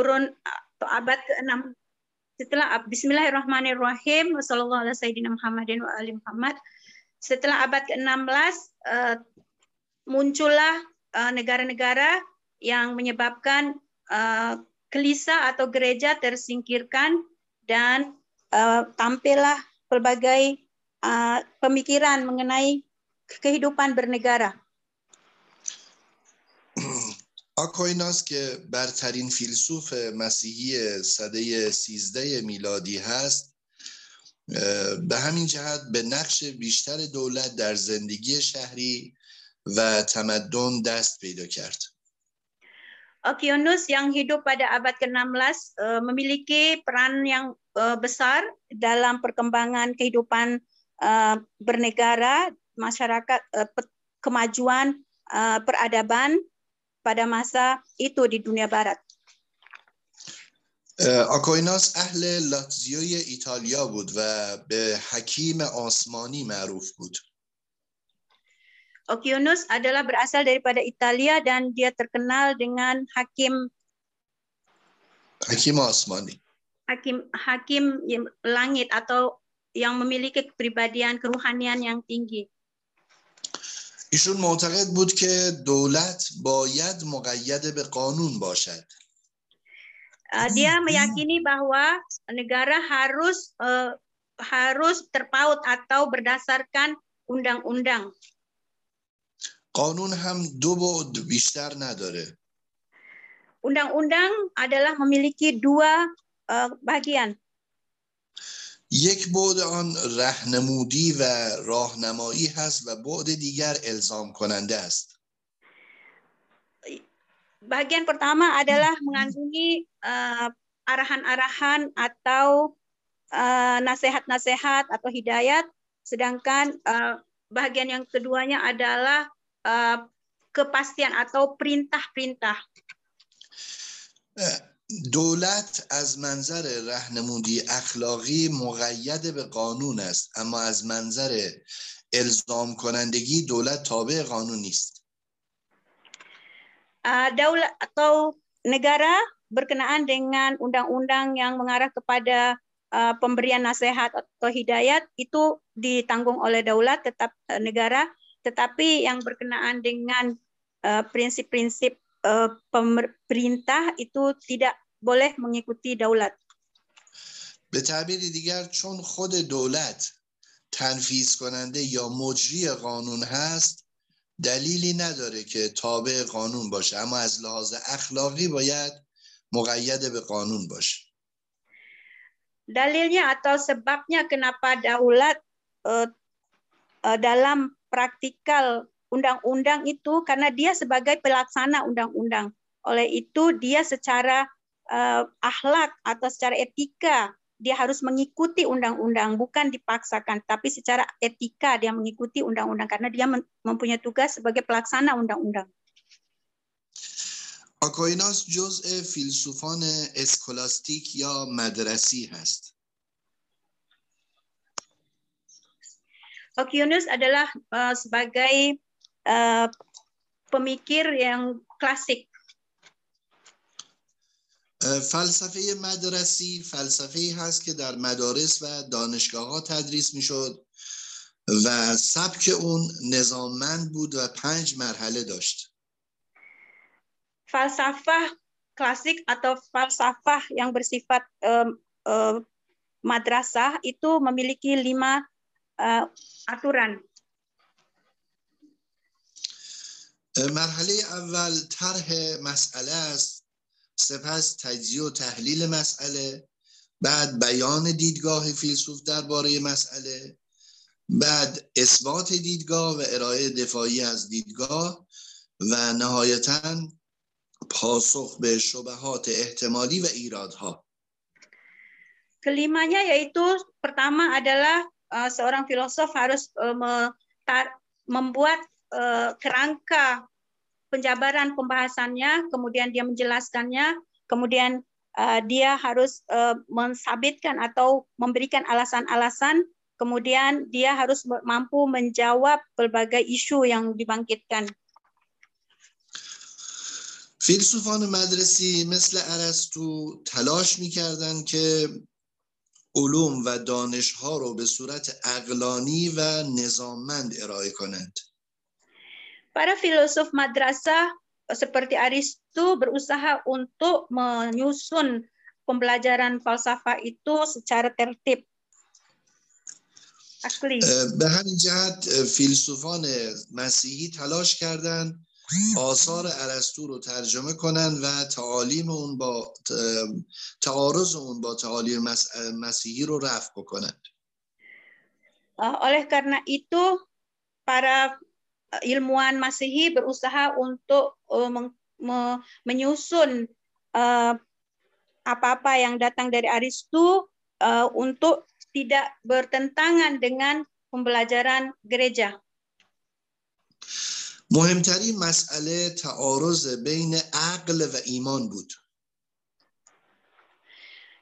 kurun atau abad ke-6. Setelah Bismillahirrahmanirrahim. Sayyidina Muhammadin wa ali Muhammad. Setelah abad ke-16 uh, muncullah eh, negara-negara uh, yang menyebabkan uh, kelisa atau gereja tersingkirkan dan tampillah pelbagai uh, pemikiran mengenai kehidupan bernegara. آکویناس که برترین فیلسوف مسیحی صده سیزده میلادی هست به همین جهت به نقش بیشتر دولت در زندگی شهری و تمدن دست پیدا کرد. Okionus yang hidup pada abad ke-16 memiliki peran yang besar dalam perkembangan kehidupan bernegara, masyarakat, kemajuan peradaban pada masa itu di dunia barat. آکویناس اهل لاتزیوی ایتالیا بود و به حکیم آسمانی معروف بود. Okiunus adalah berasal daripada Italia dan dia terkenal dengan hakim hakim asmani. Hakim hakim langit atau yang memiliki kepribadian keruhanian yang tinggi. ایشون معتقد بود که دولت باید مقید به قانون باشد. Dia meyakini bahwa negara harus uh, harus terpaut atau berdasarkan undang-undang. قانون هم دو بعد بیشتر نداره. Undang-undang adalah memiliki dua uh, bagian. یک بعد آن رهنمودی و راهنمایی هست و بعد دیگر الزام کننده است. Bagian pertama adalah mengandungi arahan-arahan uh, atau nasihat-nasihat uh, atau hidayat, sedangkan uh, bagian yang keduanya adalah kepastian atau perintah-perintah. دولت از منظر رهنمودی اخلاقی مقید به قانون است اما از منظر الزام کنندگی دولت تابع قانون نیست daulat atau negara berkenaan dengan undang-undang yang mengarah kepada uh, pemberian nasihat atau hidayat itu ditanggung oleh daulat tetap uh, negara tetapi yang berkenaan dengan prinsip-prinsip uh, pemerintah itu tidak boleh mengikuti daulat. به تعبیر دیگر چون خود دولت تنفیذ کننده یا مجری قانون هست دلیلی نداره که تابع قانون باشه اما از لحاظ اخلاقی باید مقید به قانون باشه dalilnya atau sebabnya kenapa daulat uh, uh, dalam praktikal undang-undang itu karena dia sebagai pelaksana undang-undang. Oleh itu dia secara uh, akhlak atau secara etika dia harus mengikuti undang-undang bukan dipaksakan tapi secara etika dia mengikuti undang-undang karena dia mempunyai tugas sebagai pelaksana undang-undang. آکویناس جزء فیلسوفان اسکولاستیک یا مدرسی هست. Okiunus adalah uh, sebagai uh, pemikir yang klasik فلسفه مدرسی فلسفه هست که در مدارس و دانشگاه ها تدریس می شد و سبک اون نظاممند بود و پنج مرحله داشت falsafah klasik atau falsafah yang bersifat um, uh, madrasah itu memiliki lima uh, aturan. مرحله اول طرح مسئله است سپس تجزیه و تحلیل مسئله بعد بیان دیدگاه فیلسوف درباره مسئله بعد اثبات دیدگاه و ارائه دفاعی از دیدگاه و نهایتا پاسخ به شبهات احتمالی و ایرادها. Kelimanya yaitu pertama adalah uh, seorang filosof harus uh, membuat uh, kerangka penjabaran pembahasannya, kemudian dia menjelaskannya, kemudian uh, dia harus uh, mensabitkan atau memberikan alasan-alasan, kemudian dia harus mampu menjawab berbagai isu yang dibangkitkan. فیلسوفان مدرسی مثل ارسطو تلاش میکردند که علوم و دانشها رو به صورت اقلانی و نظاممند ارائه کنند. Para filosof madrasah seperti Aristo berusaha untuk menyusun pembelajaran falsafah itu secara tertib. Asli. به همین جهت فیلسوفان مسیحی تلاش کردند آثار ارسطو رو ترجمه کنند و تعالیم اون با تعارض اون با تعالیم مسیحی رو رفع بکنند. Oleh karena itu para ilmuwan Masehi berusaha untuk uh, me menyusun apa-apa uh, yang datang dari Aristu uh, untuk tidak bertentangan dengan pembelajaran gereja. مهمترین مسئله تعارض بین عقل و ایمان بود.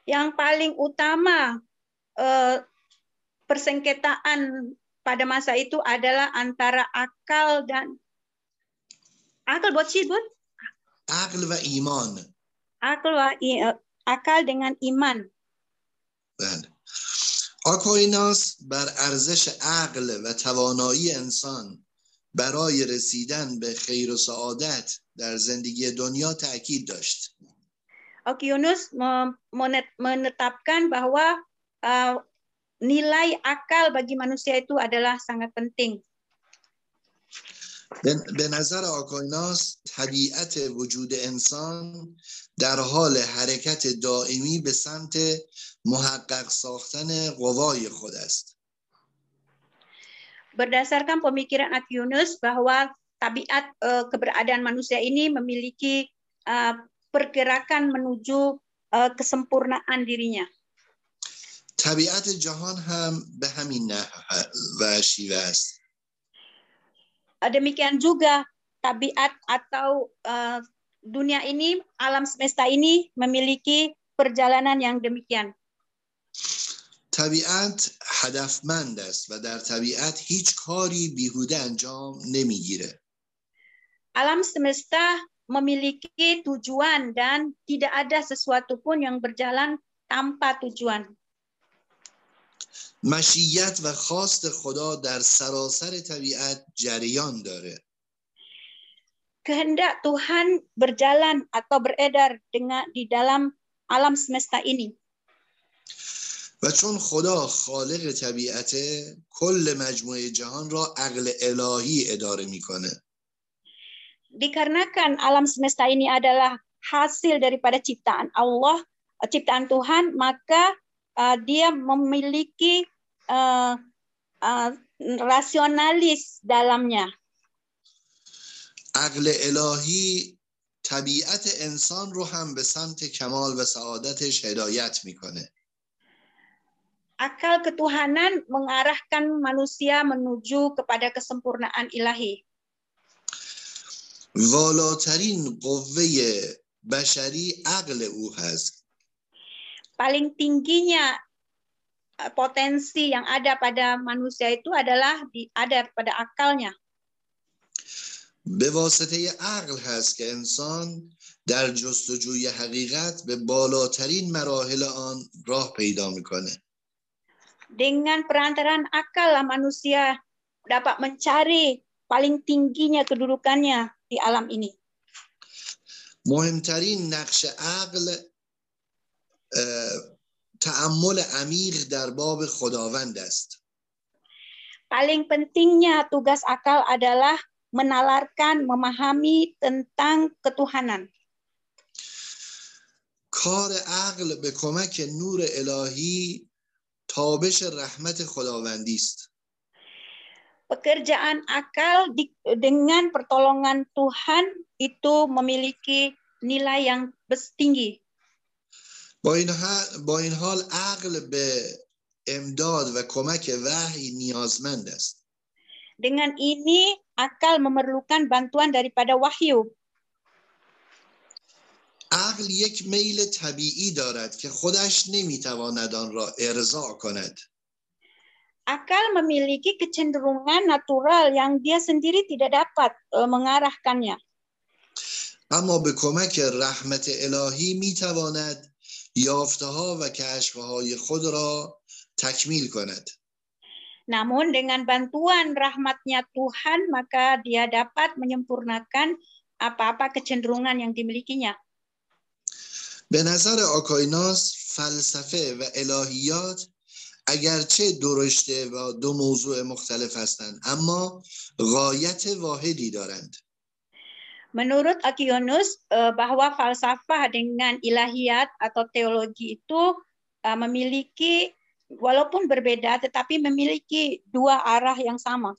Yang paling utama uh, persengketaan pada masa itu adalah antara akal dan akal buat sih buat akal wa iman akal wa akal dengan iman بله آکویناس بر ارزش عقل و توانایی انسان برای رسیدن به خیر و سعادت در زندگی دنیا تاکید داشت. Okiunus menetapkan bahwa uh, nilai akal bagi manusia itu adalah sangat penting. به نظر آکایناس طبیعت وجود انسان در حال حرکت دائمی به سمت محقق ساختن قوای خود است. Berdasarkan pemikiran Aquinas bahwa tabiat uh, keberadaan manusia ini memiliki uh, pergerakan menuju uh, kesempurnaan dirinya. طبیعت جهان هم به همین نحو و شیوه است demikian juga tabiat atau uh, dunia ini alam semesta ini memiliki perjalanan yang demikian طبیعت هدفمند است و در طبیعت هیچ کاری بیهوده انجام نمیگیره alam semesta memiliki tujuan dan tidak ada sesuatu pun yang berjalan tanpa tujuan مشیت و خواست خدا در سراسر طبیعت جریان داره kehendak Tuhan berjalan atau beredar dengan di dalam alam semesta ini. و چون خدا خالق طبیعته کل مجموعه جهان را عقل الهی اداره می‌کنه. Dikarenakan alam semesta ini adalah hasil daripada ciptaan Allah, ciptaan Tuhan, maka uh, dia memiliki uh, uh, rasionalis dalamnya. عقل الهی طبیعت انسان رو هم به سمت کمال و سعادتش هدایت می‌کنه. Akal ketuhanan mengarahkan manusia menuju kepada kesempurnaan ilahi. والاترین قوه بشری عقل او هست paling tingginya eh, potensi yang ada pada manusia itu adalah di, ada pada akalnya. به واسطه عقل هست که انسان در جستجوی حقیقت به بالاترین مراحل آن راه پیدا میکنه. Dengan perantaran akal manusia dapat mencari paling tingginya kedudukannya di alam ini. مهمترین نقش عقل تعمل عمیق در باب خداوند است paling pentingnya tugas akal adalah menalarkan, memahami tentang ketuhanan. کار عقل به کمک نور الهی تابش رحمت خداوندی است. Pekerjaan akal di, dengan pertolongan Tuhan itu memiliki nilai yang tinggi. با این, با این حال عقل به امداد و کمک وحی نیازمند است. Dengan ini akal memerlukan bantuan daripada wahyu. عقل یک میل طبیعی دارد که خودش نمی‌تواند آن را ارضا کند. Akal memiliki kecenderungan natural yang dia sendiri tidak dapat uh, mengarahkannya. اما به کمک رحمت الهی می‌تواند یافته ها و کشف های خود را تکمیل کند Namun dengan bantuan rahmatnya Tuhan, maka dia dapat menyempurnakan apa-apa kecenderungan yang dimilikinya. به نظر آکایناس فلسفه و الهیات اگرچه درشته و دو موضوع مختلف هستند اما غایت واحدی دارند Menurut Akionus eh, bahwa falsafah dengan ilahiyat atau teologi itu eh, memiliki walaupun berbeda tetapi memiliki dua arah yang sama.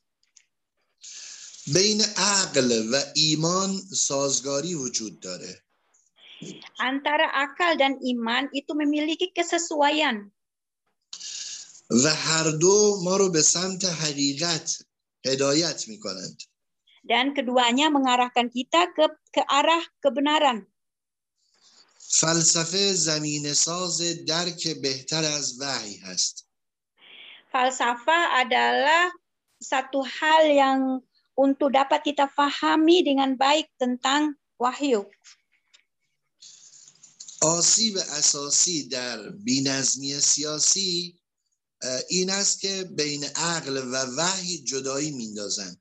بین عقل و ایمان سازگاری وجود داره Antara akal dan iman itu memiliki kesesuaian و هر دو ما رو به سمت حقیقت هدایت می کنند dan keduanya mengarahkan kita ke ke arah kebenaran. فلسفه زمین ساز درک بهتر از وحی هست Falsafah adalah satu hal yang untuk dapat kita fahami dengan baik tentang wahyu. آسیب اساسی در بینظمی سیاسی اه، این است که بین عقل و وحی جدایی میندازند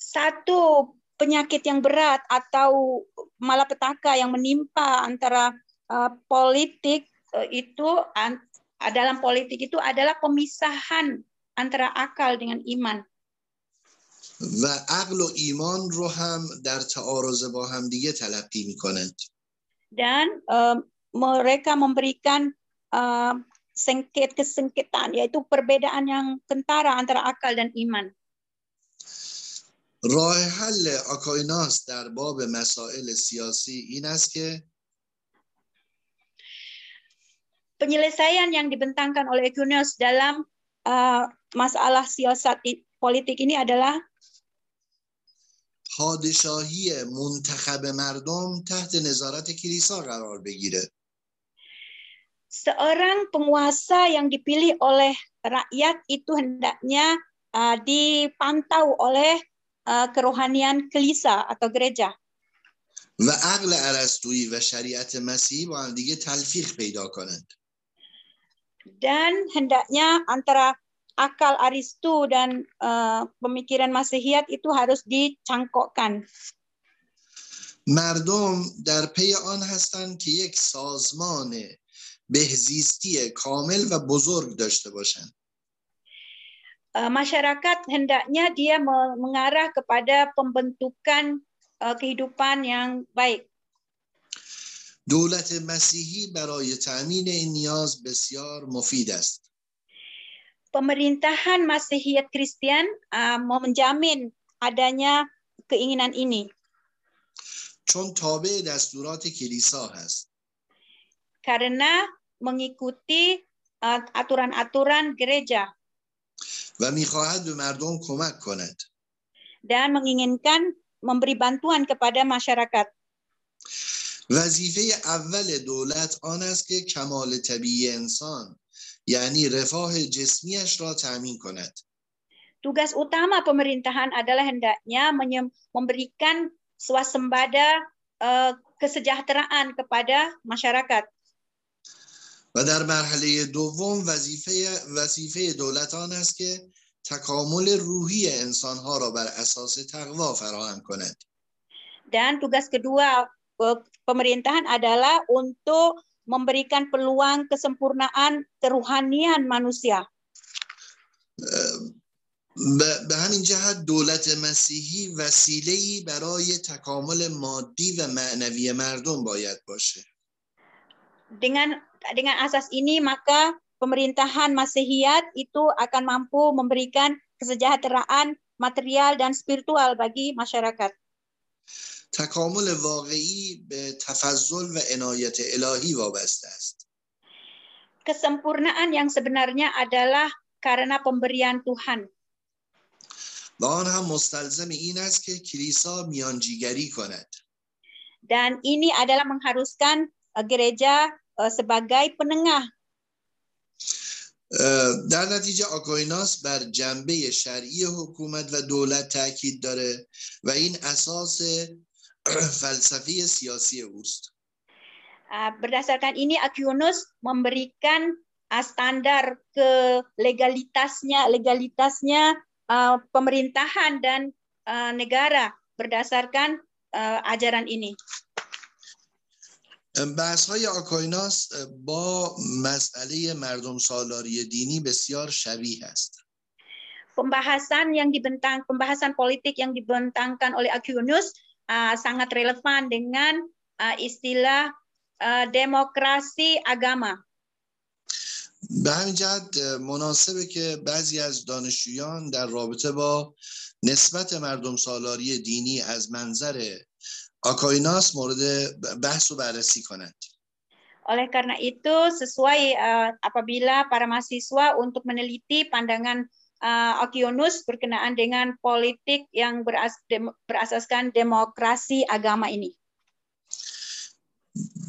Satu penyakit yang berat atau malapetaka yang menimpa antara uh, politik uh, itu an- dalam politik itu adalah pemisahan antara akal dengan iman. و عقل و ایمان رو هم در تعارض با هم دیگه تلقی میکنند dan eh, mereka memberikan eh, sengket kesengketan yaitu perbedaan yang kentara antara akal dan iman. راه حل آکایناس در باب مسائل سیاسی این است که Penyelesaian yang dibentangkan oleh Aquinas dalam eh, masalah siasat i- politik ini adalah پادشاهی منتخب مردم تحت نظارت کلیسا قرار بگیره seorang penguasa yang dipilih oleh rakyat itu hendaknya eh, dipantau oleh کروهانیان کلیسا یا گرجا و عقل ارسطویی و شریعت مسیح با هم دیگه تلفیق پیدا کنند. دن هندaknya انترا عقل ارسطو و ا مسیحیت، مسیحیات ایتو هاروس دی در پی آن هستند که یک سازمان بهزیستی کامل و بزرگ داشته باشند. masyarakat hendaknya dia me- mengarah kepada pembentukan eh, kehidupan yang baik. دولت مسیحی برای تأمین این نیاز بسیار مفید است Pemerintahan Masihiyat Kristen eh, mau menjamin adanya keinginan ini چون تابع دستورات کلیسا هست karena mengikuti eh, aturan-aturan gereja و می‌خواهد به مردم کمک کند dan menginginkan memberi bantuan kepada masyarakat. وظیفه اول دولت آن است که کمال طبیعی انسان یعنی رفاه جسمیش را تأمین کند Tugas utama pemerintahan adalah hendaknya memberikan swasembada eh, kesejahteraan kepada masyarakat. و در مرحله دوم وظیفه وظیفه دولت آن است که تکامل روحی انسانها را بر اساس تقوا فراهم کند Dan tugas kedua pemerintahan adalah untuk memberikan peluang kesempurnaan keruhanian manusia. به به همین جهت دولت مسیحی وسیله‌ای برای تکامل مادی و معنوی مردم باید باشه Dengan dengan asas ini maka pemerintahan Masihiyat itu akan mampu memberikan kesejahteraan material dan spiritual bagi masyarakat. تکامل واقعی به تفضل و عنایت الهی وابسته است Kesempurnaan yang sebenarnya adalah karena pemberian Tuhan. و آن هم مستلزم این است که کلیسا میانجیگری کند Dan ini adalah mengharuskan eh, gereja eh, sebagai penengah اه، در نتیجه آکویناس بر جنبه شرعی حکومت و دولت تاکید داره و این اساس فلسفه سیاسی اوست Uh, berdasarkan ini Aquinas memberikan uh, standar ke legalitasnya legalitasnya uh, pemerintahan dan uh, negara berdasarkan uh, ajaran ini. بحث های آکایناس با مسئله مردم سالاری دینی بسیار شبیه است. Pembahasan yang dibentang pembahasan politik yang dibentangkan oleh Aquinas sangat relevan dengan istilah demokrasi agama. به همین جهت مناسبه که بعضی از دانشجویان در رابطه با نسبت مردم سالاری دینی از منظر آکایناس مورد بحث و بررسی کنند. Oleh karena itu, sesuai uh, apabila para mahasiswa untuk meneliti pandangan uh, Aquinas berkenaan dengan politik yang beras dem berasaskan demokrasi agama ini.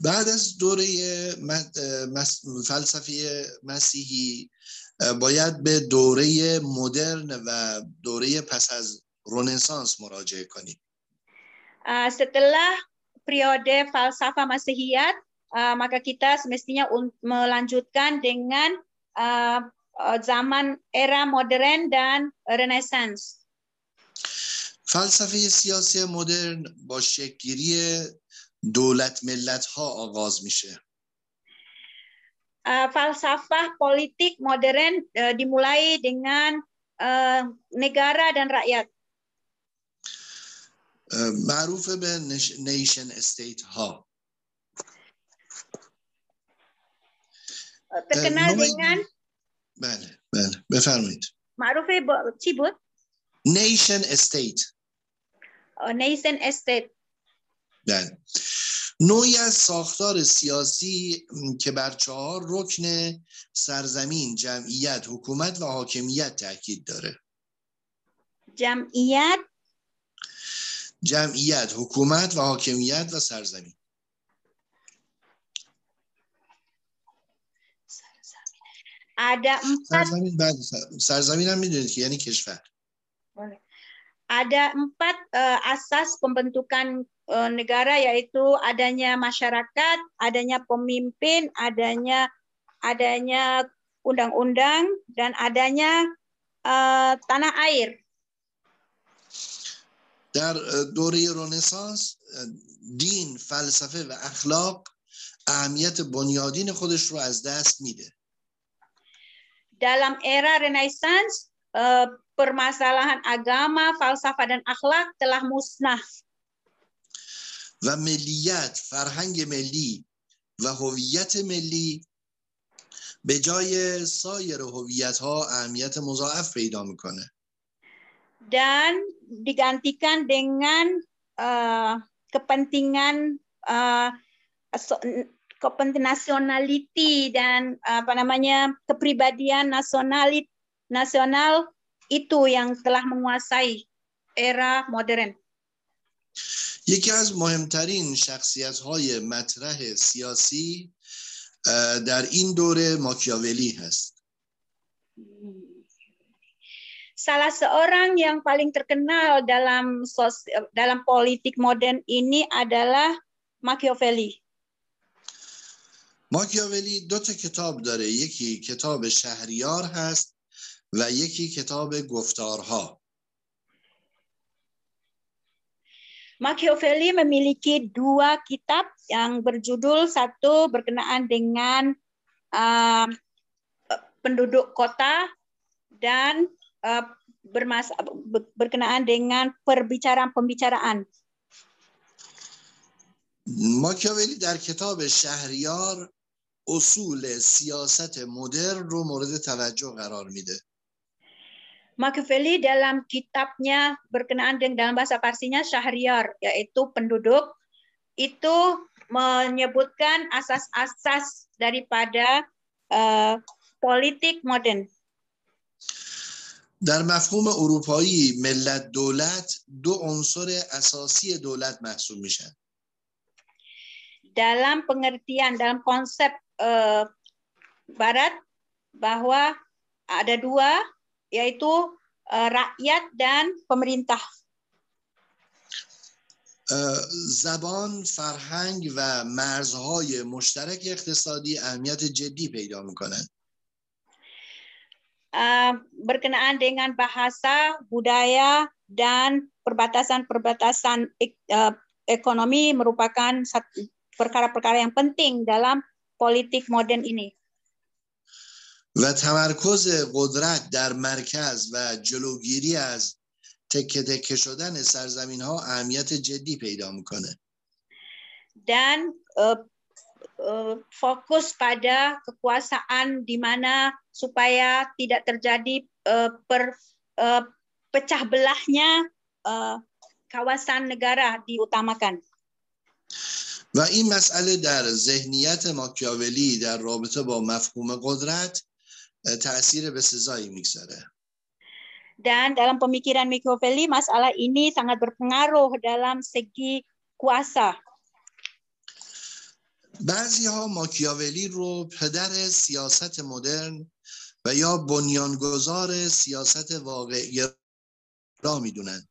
بعد از دوره فلسفه مسیحی باید به دوره مدرن و دوره پس از رنسانس مراجعه کنیم. Uh, setelah periode falsafah Masihiyat, uh, maka kita semestinya melanjutkan dengan uh, zaman era modern dan renaissance. فلسفه سیاسی مدرن با شکلگیری دولت ملت ها آغاز میشه. Uh, falsafah politik modern uh, dimulai dengan uh, negara dan rakyat. معروف به نیشن استیت ها. بله بله بفرمایید. معروف چی بود؟ نیشن استیت. نیشن استیت. بله. نوعی از ساختار سیاسی که بر چهار رکن سرزمین جمعیت حکومت و حاکمیت تاکید داره. جمعیت جمعیت حکومت و حاکمیت و سرزمین ada empat سرزمین بعد سرزمین هم میدونید که یعنی کشور ada empat uh, asas pembentukan uh, negara yaitu adanya masyarakat, adanya pemimpin, adanya adanya undang-undang dan adanya uh, tanah air. در دوره رنسانس دین فلسفه و اخلاق اهمیت بنیادین خودش رو از دست میده dalam era Renaissance permasalahan agama, falsafah dan akhlak telah musnah. و ملیت، فرهنگ ملی و هویت ملی به جای سایر هویت ها اهمیت مضاعف پیدا می‌کنه. dan digantikan dengan uh, kepentingan uh, kepentingan nationality dan apa namanya kepribadian nasionalit nasional itu yang telah menguasai era modern. یکی از مهمترین شخصیت های مطرح سیاسی در این دوره ماکیاولی هست. Salah seorang yang paling terkenal dalam sos, dalam politik modern ini adalah Machiavelli. ماکیاولی دو تا کتاب داره یکی کتاب شهریار هست و یکی کتاب گفتارها Machiavelli memiliki dua kitab yang berjudul satu berkenaan dengan uh, penduduk kota dan uh, bermas berkenaan dengan perbicaraan-pembicaraan. ماکیاولی در کتاب شهریار اصول سیاست مدرن رو مورد توجه قرار میده. Machiavelli dalam kitabnya berkenaan dengan dalam bahasa Parsinya Syahriar yaitu penduduk itu menyebutkan asas-asas daripada uh, politik modern. در مفهوم اروپایی ملت دولت دو عنصر اساسی دولت محسوب میشن. Dalam pengertian dalam konsep uh, barat bahwa ada dua yaitu uh, rakyat dan pemerintah. زبان فرهنگ و مرزهای مشترک اقتصادی اهمیت جدی پیدا می‌کنند uh, berkenaan dengan bahasa, budaya, dan perbatasan-perbatasan uh, ekonomi merupakan perkara-perkara yang penting dalam politik modern ini. و تمرکز قدرت در مرکز و جلوگیری از تکه تکه شدن سرزمین ها اهمیت جدی پیدا می‌کنه dan uh, uh, fokus pada kekuasaan di mana supaya tidak terjadi uh, per uh, pecah belahnya uh, kawasan negara diutamakan. و این مسئله در ذهنیت ماکیاولی در رابطه با مفهوم قدرت تاثیر به سزایی میگذاره. Dan dalam pemikiran Machiavelli, masalah ini sangat berpengaruh dalam segi kuasa. بعضی ها ماکیاولی رو پدر سیاست مدرن و یا بنیانگذار سیاست واقعی را می‌دونند.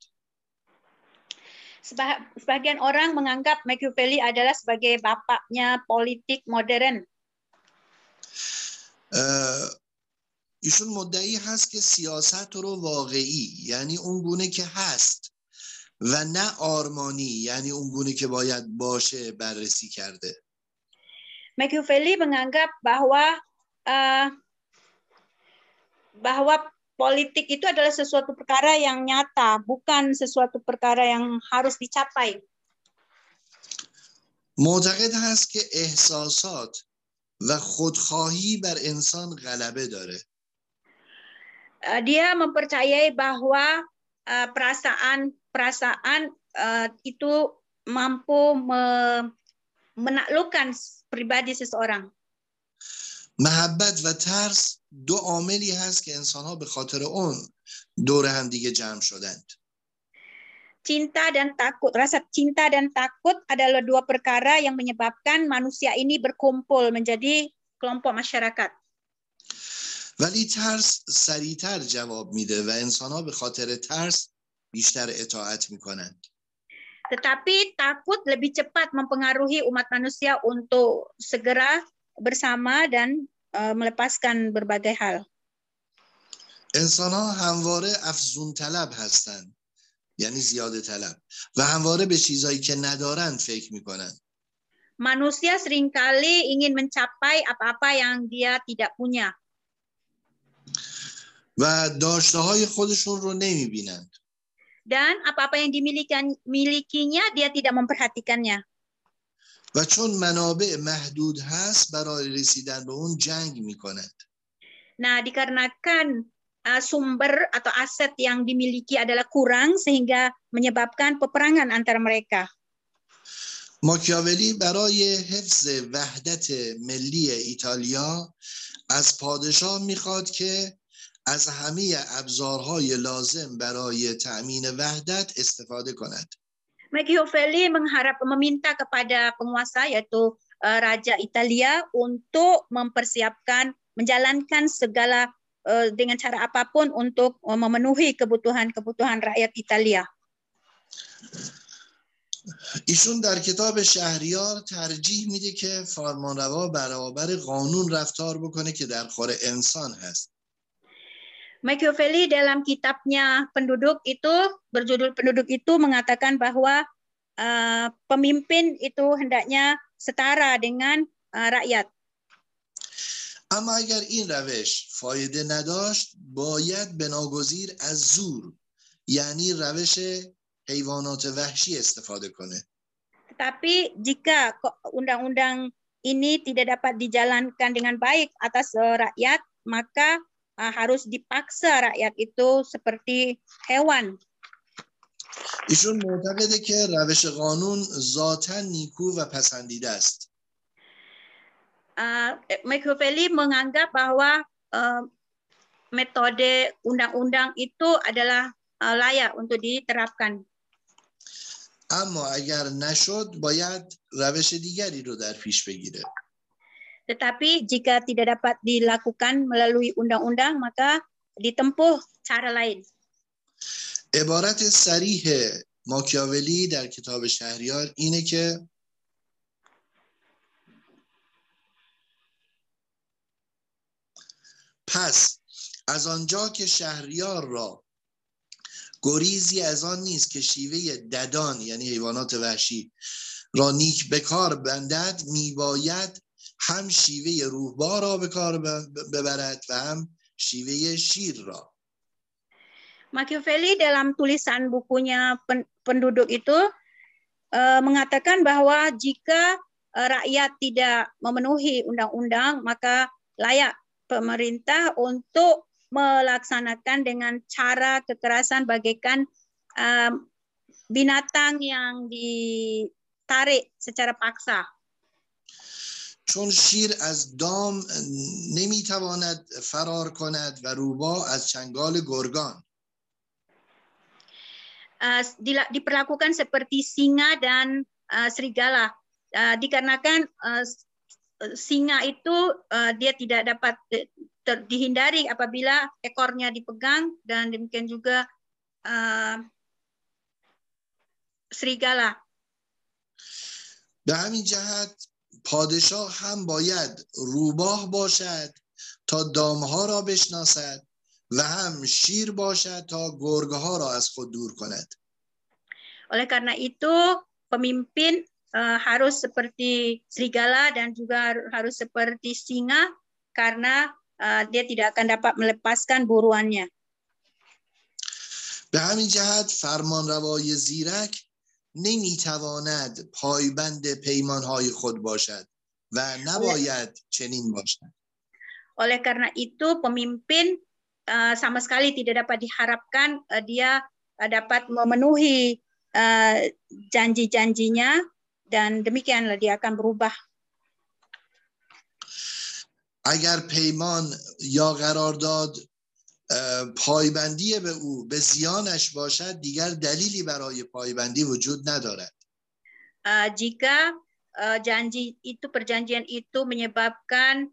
Sebagian orang menganggap Machiavelli adalah sebagai bapaknya politik modern. ایشون مدعی هست که سیاست رو واقعی یعنی اون گونه که هست و نه آرمانی یعنی اون گونه که باید باشه بررسی کرده Machiavelli menganggap bahwa uh, bahwa politik itu adalah sesuatu perkara yang nyata, bukan sesuatu perkara yang harus dicapai. معتقد هست که احساسات و خودخواهی بر انسان غلبه داره. Uh, dia mempercayai bahwa uh, perasaan perasaan uh, itu mampu me menaklukkan pribadi seseorang. محبت و ترس دو عاملی هست که انسان ها به خاطر اون دور هم دیگه جمع شدند. Cinta dan takut, rasa cinta dan takut adalah dua perkara yang menyebabkan manusia ini berkumpul menjadi kelompok masyarakat. ولی ترس سریعتر جواب میده و انسان ها به خاطر ترس بیشتر اطاعت میکنند. Tetapi takut lebih cepat mempengaruhi umat manusia untuk segera bersama dan uh, melepaskan berbagai hal. انسان ها همواره افزون طلب هستند یعنی زیاده طلب و همواره به چیزایی که ندارند فکر می‌کنند manusia seringkali ingin mencapai apa-apa yang dia tidak punya و داشته های خودشون رو نمی‌بینند dan apa-apa yang dimilikinya dia tidak memperhatikannya و چون منابع محدود هست برای رسیدن به اون جنگ می‌کنند Nah, dikarenakan uh, sumber atau aset yang dimiliki adalah kurang sehingga menyebabkan peperangan antara mereka. ماکیاولی برای حفظ وحدت ملی ایتالیا از پادشاه می‌خواد که از همه ابزارهای لازم برای تأمین وحدت استفاده کند. Machiavelli mengharap meminta kepada penguasa yaitu uh, Raja Italia untuk mempersiapkan menjalankan segala uh, dengan cara apapun untuk uh, memenuhi kebutuhan-kebutuhan rakyat Italia. ایشون در کتاب شهریار ترجیح میده که فرمانروا برابر قانون رفتار بکنه که در خور انسان هست. Machiavelli dalam kitabnya penduduk itu berjudul penduduk itu mengatakan bahwa uh, pemimpin itu hendaknya setara dengan uh, rakyat. اما اگر این روش فایده نداشت باید بناگزیر از زور یعنی روش حیوانات وحشی استفاده کنه Tetapi jika undang-undang ini tidak dapat dijalankan dengan baik atas rakyat, maka harus dipaksa rakyat itu seperti hewan. ایشون معتقده که روش قانون ذاتا نیکو و پسندیده است. Uh, Machiavelli menganggap bahwa uh, metode undang-undang itu adalah uh, layak untuk diterapkan. اما اگر نشد باید روش دیگری رو در پیش بگیره. Tetapi jika tidak dapat dilakukan melalui undang-undang, maka ditempuh cara lain. عبارت سریح ماکیاولی در کتاب شهریار اینه که پس از آنجا که شهریار را گریزی از آن نیست که شیوه ددان یعنی حیوانات وحشی را نیک به کار بندد میباید هم شیوه روحبا را به کار ببرد و هم شیوه شیر را Machiavelli dalam tulisan bukunya penduduk itu mengatakan bahwa jika rakyat tidak memenuhi undang-undang maka layak pemerintah untuk melaksanakan dengan cara kekerasan bagaikan binatang yang ditarik secara paksa. چون شیر از دام نمیتواند فرار کند و روبا از چنگال گرگان uh, diperlakukan seperti singa dan uh, serigala uh, dikarenakan uh, singa itu uh, dia tidak dapat ter, dihindari apabila ekornya dipegang dan demikian juga uh, serigala. به همین جهت پادشاه هم باید روباه باشد تا دامها را بشناسد و هم شیر باشد تا گرگها را از خود دور کند. Oleh karena itu pemimpin uh, harus seperti serigala dan juga harus seperti singa karena uh, dia tidak akan dapat melepaskan buruannya. به همین جهت فرمان روای زیرک نمی‌تواند پایبند پیمانهای خود باشد و نباید چنین باشد. Oleh karena itu pemimpin uh, sama sekali tidak dapat diharapkan uh, dia uh, dapat memenuhi uh, janji-janjinya dan demikianlah dia akan berubah. اگر پیمان یا قرارداد پایبندی به او به زیانش باشد دیگر دلیلی برای پایبندی وجود ندارد jika janji itu perjanjian itu menyebabkan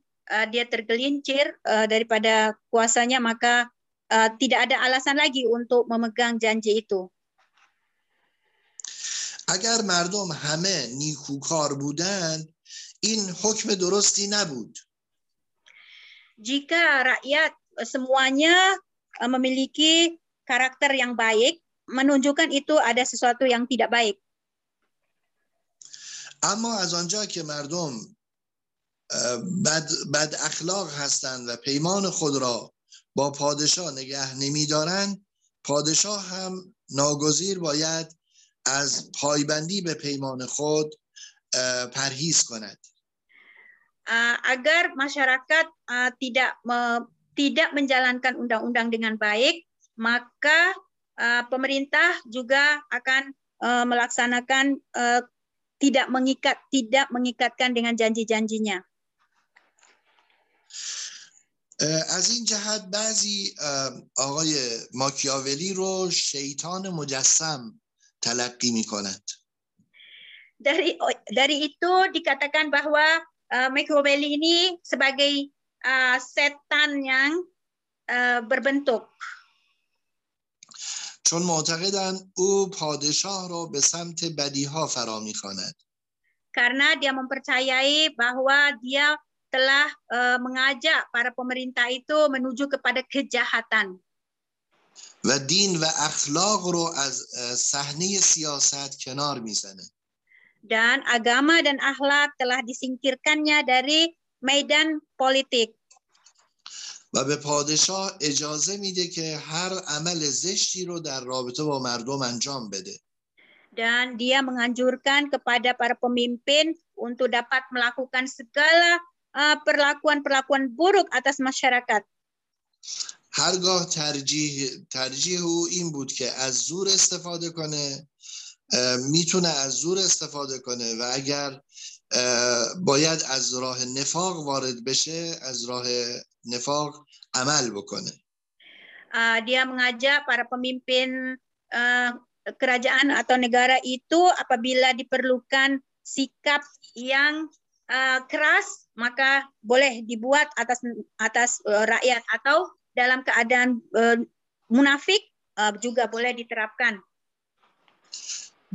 dia tergelincir daripada kuasanya maka tidak ada alasan lagi untuk memegang janji itu اگر مردم همه نیکوکار بودند این حکم درستی نبود jika rakyat semuanya memiliki karakter yang baik menunjukkan itu ada sesuatu yang tidak baik. اما از آنجا که مردم بد, بد اخلاق هستند و پیمان خود را با پادشاه نگه نمیدارند پادشاه هم ناگزیر باید از پایبندی به پیمان خود پرهیز کند agar masyarakat tidak tidak menjalankan undang-undang dengan baik maka pemerintah juga akan melaksanakan tidak mengikat tidak mengikatkan dengan janji-janjinya از این جهت بعضی آقای ماکیاولی رو شیطان مجسم تلقی می کند. Dari dari itu dikatakan bahwa uh, Machiavelli ini sebagai uh, setan yang uh, berbentuk. چون معتقدند او پادشاه را به سمت بدیها فرا میخواند. Karena dia mempercayai bahwa dia telah uh, mengajak para pemerintah itu menuju kepada kejahatan. و دین و اخلاق رو از صحنه سیاست کنار میزنه dan agama dan akhlak telah disingkirkannya dari medan politik و به پادشاه اجازه میده که هر عمل زشتی رو در رابطه با مردم انجام بده. Dan dia menganjurkan kepada para pemimpin untuk dapat melakukan segala perlakuan-perlakuan buruk atas masyarakat. هرگاه ترجیح ترجیح او این بود که از زور استفاده کنه می‌تونه از زور استفاده کنه و اگر باید از راه نفاق وارد بشه از راه نفاق عمل بکنه dia mengajak para pemimpin kerajaan atau negara itu apabila diperlukan sikap yang keras maka boleh dibuat atas atas rakyat atau dalam keadaan uh, munafik uh, juga boleh diterapkan.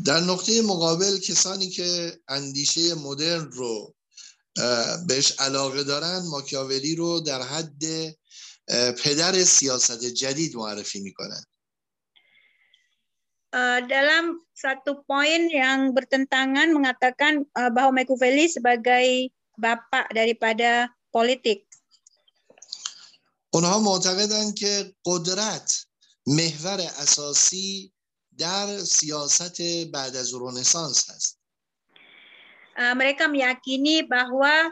در نقطه مقابل کسانی که اندیشه مدرن رو بهش علاقه دارن ماکیاولی رو در حد پدر سیاست جدید معرفی می‌کنن dalam satu poin yang bertentangan mengatakan bahwa Machiavelli sebagai bapak daripada politik. اونها معتقدند که قدرت محور اساسی در سیاست بعد از رنسانس هست. mereka meyakini bahwa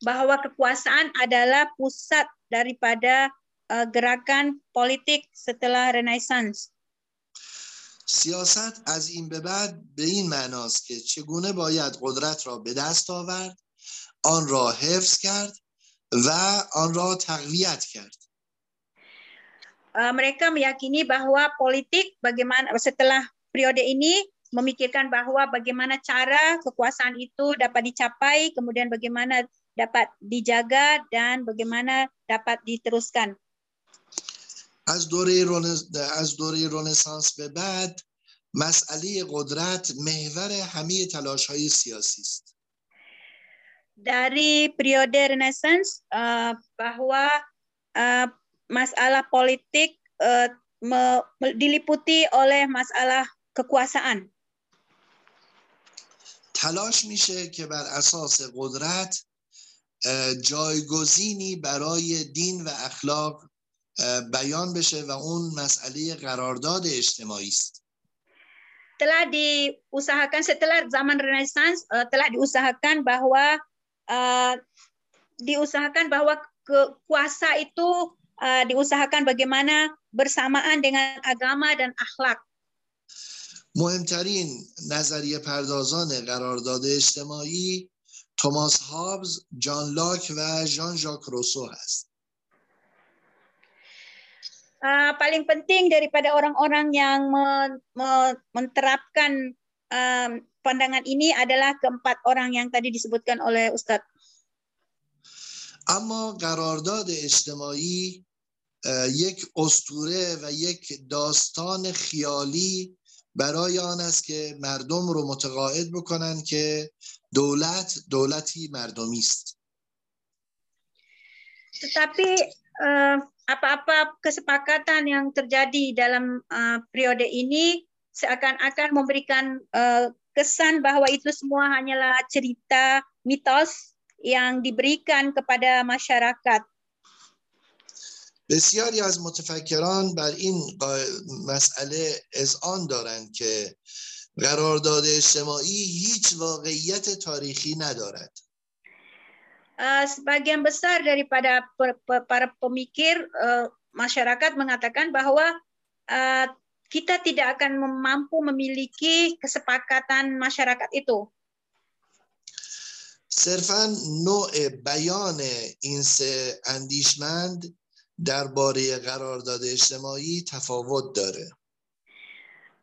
bahwa kekuasaan adalah pusat daripada gerakan politik setelah Renaissance. سیاست از این به بعد به این معناست که چگونه باید قدرت را به دست آورد آن را حفظ کرد و آن را تقویت کرد mereka meyakini bahwa politik bagaimana setelah periode ini memikirkan bahwa bagaimana cara kekuasaan itu dapat dicapai kemudian bagaimana dapat dijaga dan bagaimana dapat diteruskan از دوره از دوره رنسانس به بعد مسئله قدرت محور همه تلاش های سیاسی است. Dari periode Renaissance uh, bahwa uh, masalah politik uh, me, diliputi oleh masalah kekuasaan. تلاش میشه که بر اساس قدرت جایگزینی برای دین و اخلاق بیان بشه و اون مسئله قرارداد اجتماعی است telah diusahakan setelah zaman Renaissance telah diusahakan bahwa diusahakan bahwa kuasa itu diusahakan bagaimana bersamaan dengan agama dan akhlak. مهمترین نظریه پردازان قرارداد اجتماعی توماس هابز، جان لاک و ژان ژاک روسو هست. uh, paling penting daripada orang-orang yang men, men, menterapkan um, pandangan ini adalah keempat orang yang tadi disebutkan oleh Ustadz. اما قرارداد اجتماعی یک استوره و یک داستان خیالی برای آن است که مردم رو متقاعد بکنن که دولت دولتی مردمی است. Tetapi uh, apa-apa kesepakatan yang terjadi dalam uh, periode ini seakan-akan memberikan uh, kesan bahwa itu semua hanyalah cerita mitos yang diberikan kepada masyarakat. بسیاری از متفکران بر این مسئله اذعان دارند که قرارداد اجتماعی هیچ واقعیت تاریخی ندارد. uh, sebagian besar daripada per, per, para pemikir uh, masyarakat mengatakan bahwa uh, kita tidak akan mampu memiliki kesepakatan masyarakat itu. صرفا نوع بیان این سه اندیشمند درباره قرارداد اجتماعی تفاوت داره.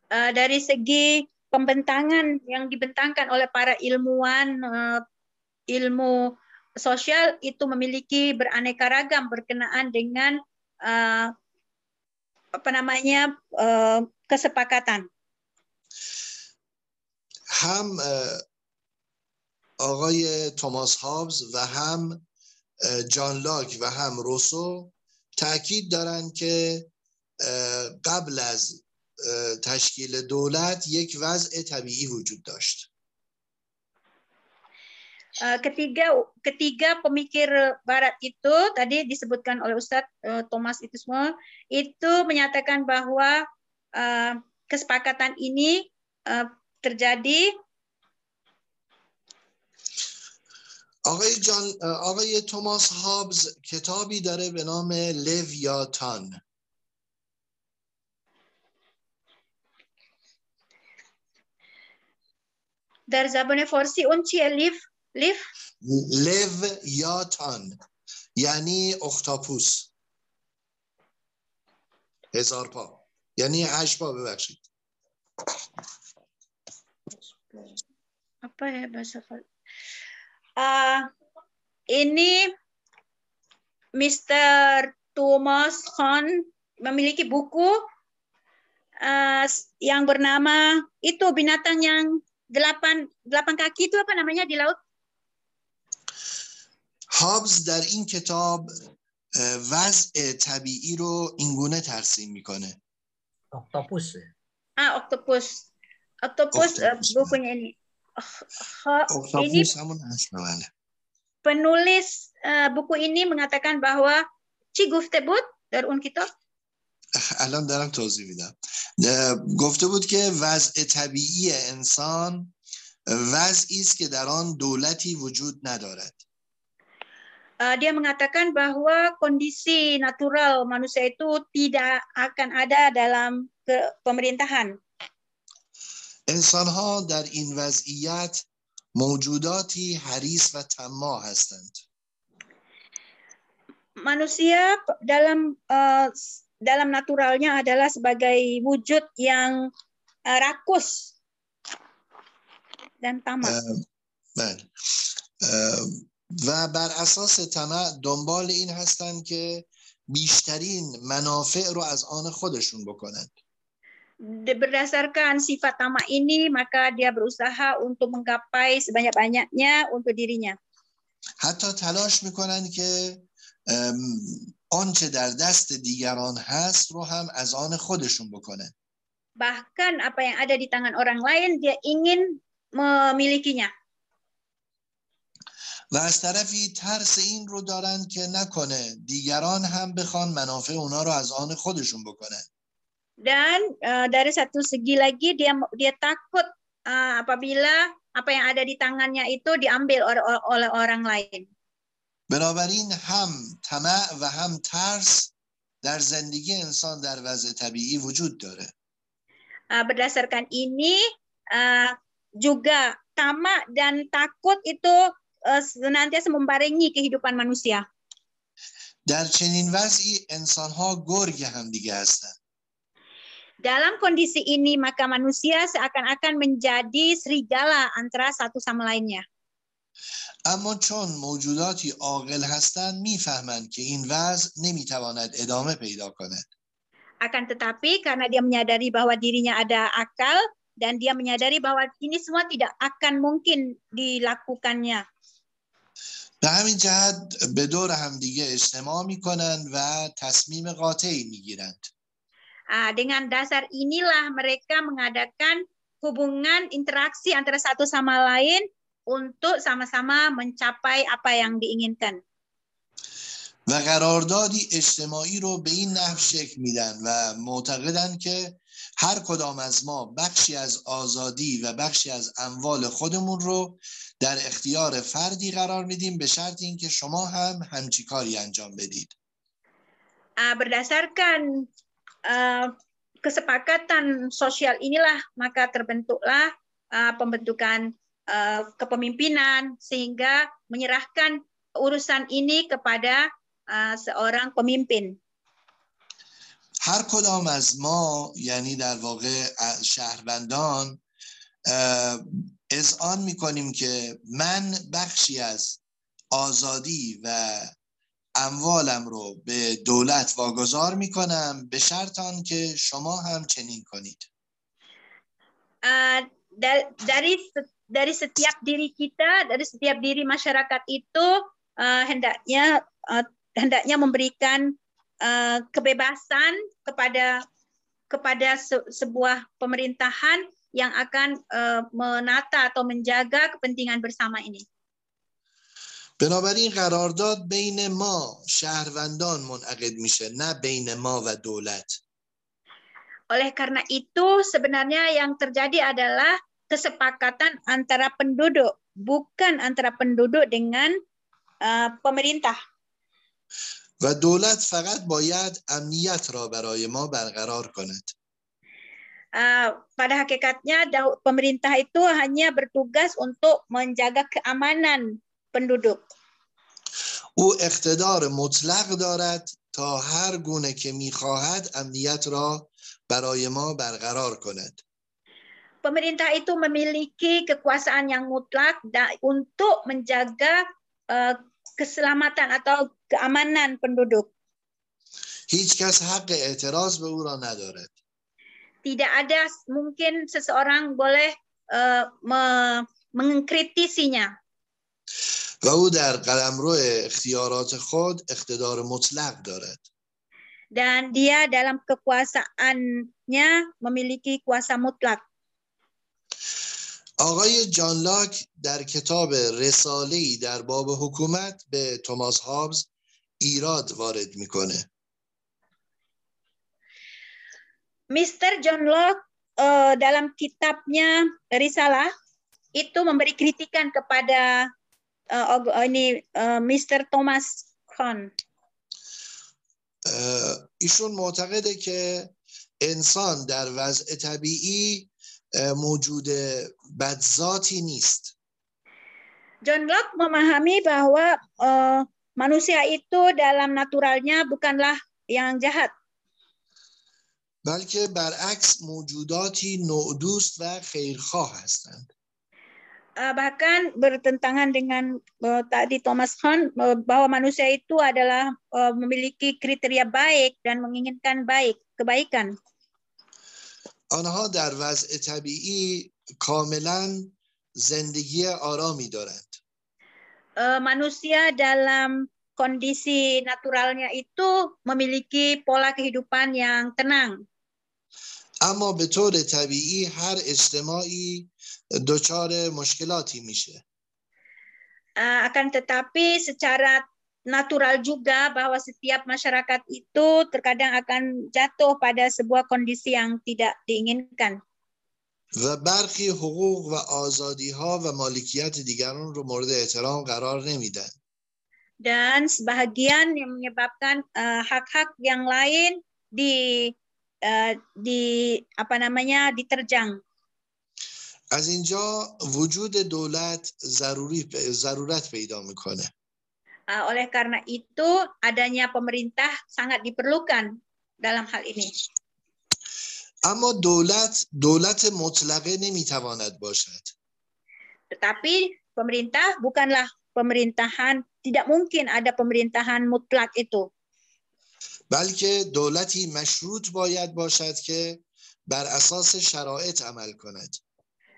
Uh, dari segi pembentangan yang dibentangkan oleh para ilmuwan uh, ilmu sosial itu memiliki beraneka ragam berkenaan dengan uh, apa namanya uh, kesepakatan. هم آقای توماس هابز و هم جان لاک و هم روسو تاکید دارند که قبل از تشکیل دولت یک وضع طبیعی وجود داشت. Uh, ketiga ketiga pemikir barat itu tadi disebutkan oleh Ustadz uh, Thomas itu semua itu menyatakan bahwa uh, kesepakatan ini uh, terjadi آقای جان آقای توماس هابز کتابی داره به نام لویاتان. در زبان فارسی اون چیه؟ لیف؟ لیف؟ لو یا تان یعنی اختاپوس. هزار پا. یعنی هشت پا ببخشید. bahasa uh, ini Mr. Thomas Khan memiliki buku uh, yang bernama itu binatang yang delapan delapan kaki itu apa namanya di laut? هابز در این کتاب وضع طبیعی رو اینگونه ترسیم میکنه Oktopus. Ah, oktopus. Oktopus uh, Oktopus. bukunya ini. Ha- ini اکتاپوس همون هست بله penulis uh, buku ini mengatakan bahwa چی گفته بود در اون کتاب؟ الان دارم توضیح میدم اه، گفته بود که وضع طبیعی انسان وضعی است که در آن دولتی وجود ندارد Uh, dia mengatakan bahwa kondisi natural manusia itu tidak akan ada dalam ke pemerintahan. انسان ها در این وضعیت موجوداتی حریص و طماع هستند. Manusia dalam uh, dalam naturalnya adalah sebagai wujud yang uh, rakus dan tamak. بله و بر اساس طمع دنبال این هستند که بیشترین منافع رو از آن خودشون بکنند berdasarkan sifat tamak ini maka dia berusaha untuk menggapai sebanyak-banyaknya untuk dirinya. حتی تلاش که ام، آنچه در دست دیگران هست رو هم از آن خودشون بکنند Bahkan apa yang ada di tangan orang lain dia ingin memilikinya. و از طرفی ترس این رو دارند که نکنه دیگران هم بخوان منافع اونا رو از آن خودشون بکنند Dan eh, dari satu segi lagi dia dia takut eh, apabila apa yang ada di tangannya itu diambil oleh, oleh orang lain. بنابراین هم طمع و هم ترس در زندگی انسان در وضع طبیعی وجود داره Eh, berdasarkan ini eh, juga tamak dan takut itu eh, senantiasa membarengi kehidupan manusia. در چنین وضعی انسان ها گرگ هم دیگه هستند Dalam kondisi ini maka manusia seakan-akan menjadi serigala antara satu sama lainnya. اما چون موجوداتی عاقل هستند میفهمند که این وضع نمیتواند ادامه پیدا کند Akan tetapi karena dia menyadari bahwa dirinya ada akal dan dia menyadari bahwa ini semua tidak akan mungkin dilakukannya. به همین جهت به دور همدیگه اجتماع میکنند و تصمیم قاطعی میگیرند Ah, dengan dasar inilah mereka mengadakan hubungan interaksi antara satu sama lain untuk sama-sama mencapai apa yang diinginkan. و قراردادی اجتماعی رو به این نحو شکل میدن و معتقدند که هر کدام از ما بخشی از آزادی و بخشی از اموال خودمون رو در اختیار فردی قرار میدیم به شرط اینکه شما هم همچی کاری انجام بدید Ah, berdasarkan kesepakatan sosial inilah maka terbentuklah ah, pembentukan ah, kepemimpinan sehingga menyerahkan urusan ini kepada ah, seorang pemimpin. هر کدام از ما یعنی در واقع شهروندان اذعان می‌کنیم که من بخشی از آزادی و اموالم رو به دولت واگذار میکنم به شرط آن که شما هم چنین کنید Ah, da- dari se- dari setiap diri kita, dari setiap diri masyarakat itu ah, hendaknya ah, hendaknya memberikan ah, kebebasan kepada kepada se- sebuah pemerintahan yang akan ah, menata atau menjaga kepentingan bersama ini. بنابراین قرارداد بین ما شهروندان منعقد میشه نه بین ما و دولت Oleh karena itu sebenarnya yang terjadi adalah kesepakatan antara penduduk, bukan antara penduduk dengan ah, pemerintah. و دولت فقط باید امنیت را برای ما برقرار کند Uh, pada hakikatnya da- pemerintah itu hanya bertugas untuk menjaga keamanan penduduk. او اقتدار مطلق دارد تا هر گونه که میخواهد امنیت را برای ما برقرار کند Pemerintah itu memiliki kekuasaan yang mutlak da- untuk menjaga uh, keselamatan atau keamanan penduduk. هیچ کس حق اعتراض به او را ندارد tidak ada mungkin seseorang boleh uh, me mengkritisinya. و او در قلمرو اختیارات خود اقتدار مطلق دارد. Dan dia dalam kekuasaannya memiliki kuasa mutlak. آقای جان لاک در کتاب رساله ای در باب حکومت به توماس هابز ایراد وارد می‌کنه. Mr. John Locke uh, dalam kitabnya Risalah itu memberi kritikan kepada uh, ini uh, Mr. Thomas Kuhn. Uh, ایشون معتقده که انسان در وضع طبیعی موجود بدذاتی نیست. John Locke memahami bahwa uh, manusia itu dalam naturalnya bukanlah yang jahat. بلکه برعکس موجوداتی نودوست و خیرخواه هستند bahkan bertentangan dengan uh, tadi Thomas Hunt uh, bahwa manusia itu adalah uh, memiliki kriteria baik dan menginginkan baik kebaikan. آنها در وضع طبیعی کاملا زندگی آرامی دارند. Uh, manusia dalam kondisi naturalnya itu memiliki pola kehidupan yang tenang. اما به طور طبیعی هر اجتماعی دچار مشکلاتی میشه akan tetapi secara natural juga bahwa setiap masyarakat itu terkadang akan jatuh pada sebuah kondisi yang tidak diinginkan. و برخی حقوق و آزادی ها و مالکیت دیگران رو مورد احترام قرار نمیدن. Dan sebahagian yang menyebabkan hak-hak uh, yang lain di uh, di apa namanya diterjang. از اینجا وجود دولت ضروری ضرورت پیدا می‌کنه. Uh, oleh karena itu adanya pemerintah sangat diperlukan dalam hal ini. اما دولت دولت مطلقه نمی‌تواند باشد. Tetapi pemerintah bukanlah pemerintahan, tidak mungkin ada pemerintahan mutlak itu. بلکه دولتی مشروط باید باشد که بر اساس شرایط عمل کند.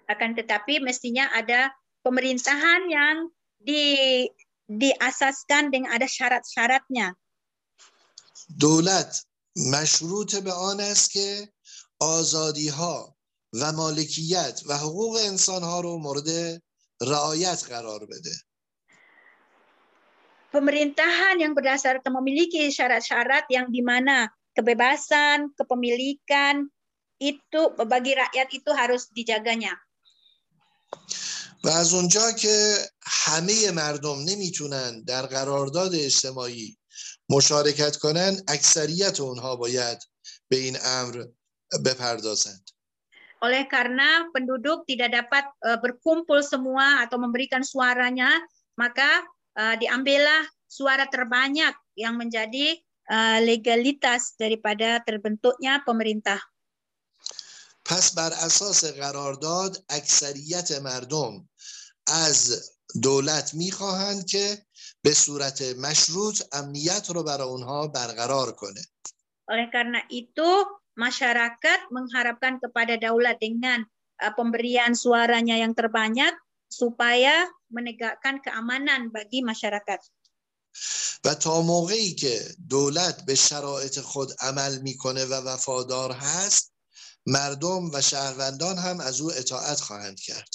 Akan tetapi mestinya ada pemerintahan yang di diasaskan dengan ada syarat-syaratnya. دولت مشروط به آن است که آزادی ها و مالکیت و حقوق انسان ها رو مورد رعایت قرار بده. Pemerintahan yang berdasarkan memiliki syarat-syarat yang di mana kebebasan, kepemilikan itu bagi rakyat itu harus dijaganya. و از اونجا که همه مردم نمی‌تونن در قرارداد اجتماعی مشارکت کنن اکثریت اونها باید به این امر بپردازند oleh karena penduduk tidak dapat uh, berkumpul semua atau memberikan suaranya maka uh, diambillah suara terbanyak yang menjadi uh, legalitas daripada terbentuknya pemerintah پس بر اساس قرارداد اکثریت مردم از دولت می‌خواهند که به صورت مشروط امنیت رو برای اونها برقرار کنه. Oleh karena itu, masyarakat mengharapkan kepada daulat dengan uh, pemberian suaranya yang terbanyak supaya menegakkan keamanan bagi masyarakat. و تا موقعی که دولت به شرایط خود عمل می‌کنه و وفادار هست مردم و شهروندان هم از او اطاعت خواهند کرد.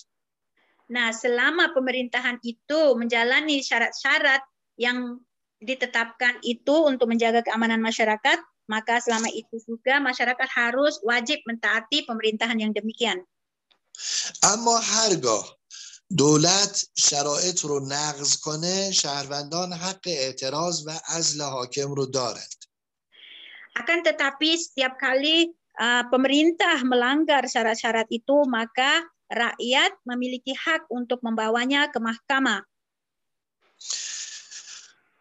Nah, selama pemerintahan itu menjalani syarat-syarat yang ditetapkan itu untuk menjaga keamanan masyarakat, maka selama itu juga masyarakat harus wajib mentaati pemerintahan yang demikian. اما هرگاه دولت شرایط رو نقض کنه شهروندان حق اعتراض و عزل حاکم رو دارند. Akan tetapi setiap kali uh, pemerintah melanggar syarat-syarat itu, maka rakyat memiliki hak untuk membawanya ke mahkamah.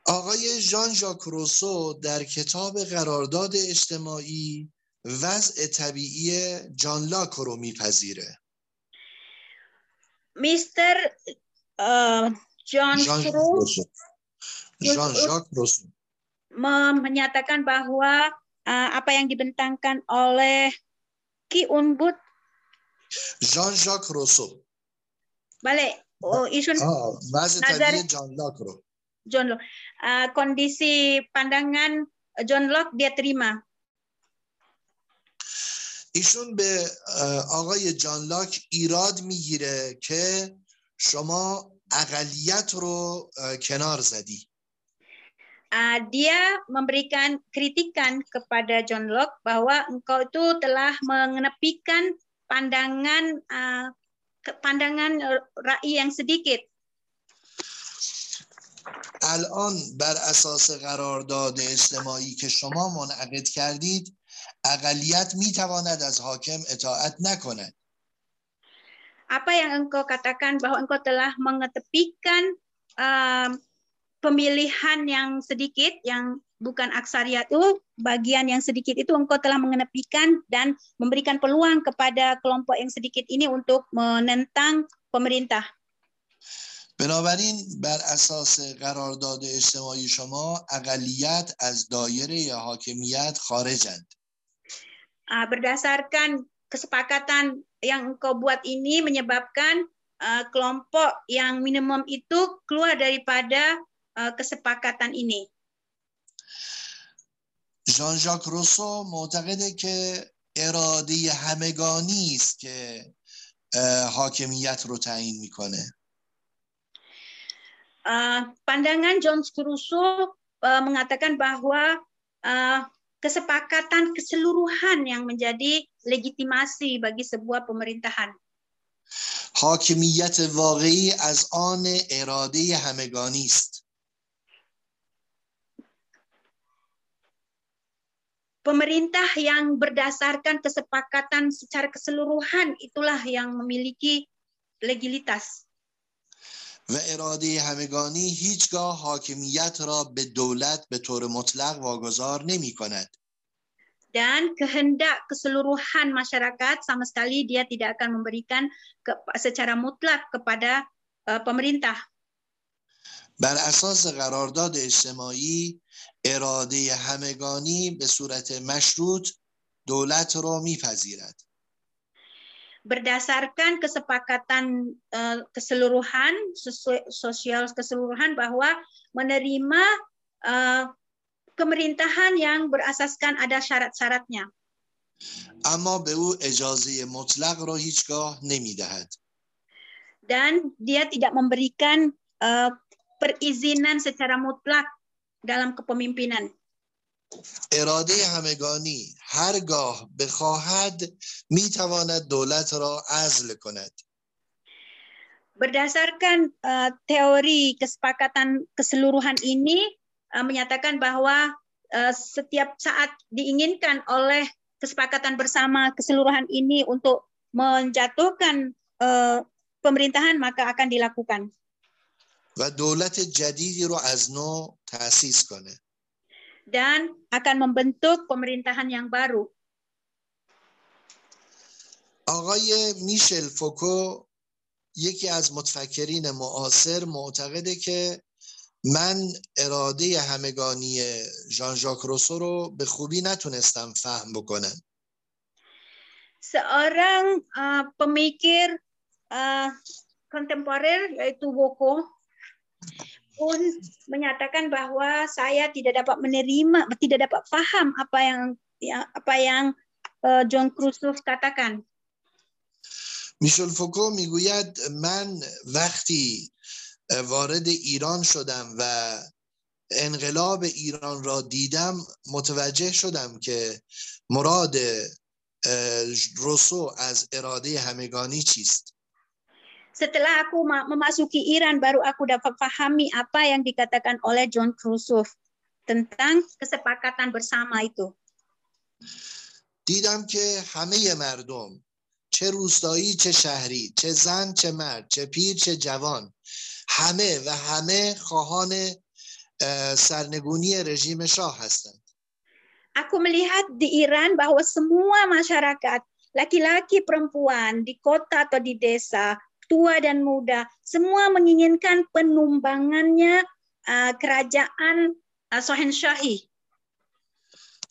آقای ژان ژاک روسو در کتاب قرارداد اجتماعی وضع طبیعی جان لاک رو میپذیره. Mr. Uh, John ژان Cruz ژان ژاک روسو menyatakan bahwa uh, apa yang dibentangkan oleh Ki Unbut ژاک روسو balik oh isun نظر- طبیعی جان لاک رو John Locke Ah, kondisi pandangan John Locke dia terima ایشون به آقای جان لاک ایراد می‌گیره که شما اقلیت رو کنار زدی Ah, dia memberikan kritikan kepada John Locke bahwa engkau itu telah mengenepikan pandangan ah, ke- pandangan eh, ra'i yang sedikit. الان بر اساس قرارداد اجتماعی که شما منعقد کردید اقلیت میتواند از حاکم اطاعت نکند Apa yang engkau katakan bahwa engkau telah mengetepikan ah, pemilihan yang sedikit yang bukan aksariat itu bagian yang sedikit itu engkau telah mengenepikan dan memberikan peluang kepada kelompok yang sedikit ini untuk menentang pemerintah. بنابراین بر اساس قرارداد اجتماعی شما اقلیت از دایره حاکمیت خارجند Ah, berdasarkan kesepakatan yang engkau buat ini menyebabkan ah, kelompok yang minimum itu keluar daripada ah, kesepakatan ini. ژان ژاک روسو معتقده که اراده همگانی است که حاکمیت رو تعیین می‌کنه Ah, pandangan John Crusoe ah, mengatakan bahwa ah, kesepakatan keseluruhan yang menjadi legitimasi bagi sebuah pemerintahan. حاکمیت واقعی از آن اراده همگانی است Pemerintah yang berdasarkan kesepakatan secara keseluruhan itulah yang memiliki legalitas. و اراده همگانی هیچگاه حاکمیت را به دولت به طور مطلق واگذار نمی کند dan kehendak keseluruhan masyarakat sama sekali dia tidak akan memberikan ke, secara mutlak kepada uh, pemerintah. بر اساس قرارداد اجتماعی اراده همگانی به صورت مشروط دولت را میپذیرد Berdasarkan kesepakatan uh, keseluruhan sosial keseluruhan bahwa menerima uh, pemerintahan yang berasaskan ada syarat-syaratnya. اما به او اجازه مطلق را هیچگاه نمی‌دهد dan dia tidak memberikan uh, perizinan secara mutlak dalam kepemimpinan. اراده همگانی هرگاه بخواهد میتواند دولت را عزل کند Berdasarkan uh, teori kesepakatan keseluruhan ini uh, menyatakan bahwa uh, setiap saat diinginkan oleh kesepakatan bersama keseluruhan ini untuk menjatuhkan uh, pemerintahan maka akan dilakukan. و دولت جدیدی رو از نو تأسیس کنه dan akan membentuk pemerintahan yang baru. آقای میشل فوکو یکی از متفکرین معاصر معتقده که من اراده همگانی ژان ژاک روسو رو به خوبی نتونستم فهم بکنم Seorang uh, pemikir uh, kontemporer yaitu Boko pun menyatakan bahwa saya tidak dapat menerima, tidak dapat paham apa yang ya, apa yang uh, John Krusov katakan. میشل فوکو می‌گوید من وقتی وارد ایران شدم و انقلاب ایران را دیدم متوجه شدم که مراد روسو از اراده همگانی چیست Setelah aku ma- memasuki Iran, baru aku dapat pahami apa yang dikatakan oleh John Krusov tentang kesepakatan bersama itu. دیدم که همه مردم چه روستایی چه شهری چه زن چه مرد چه پیر چه جوان همه و همه خواهان اه، سرنگونی رژیم شاه هستند Aku melihat di Iran bahwa semua masyarakat, laki-laki, perempuan, di kota atau di desa, tua dan muda, semua menginginkan penumbangannya uh, kerajaan uh, Shohenshahi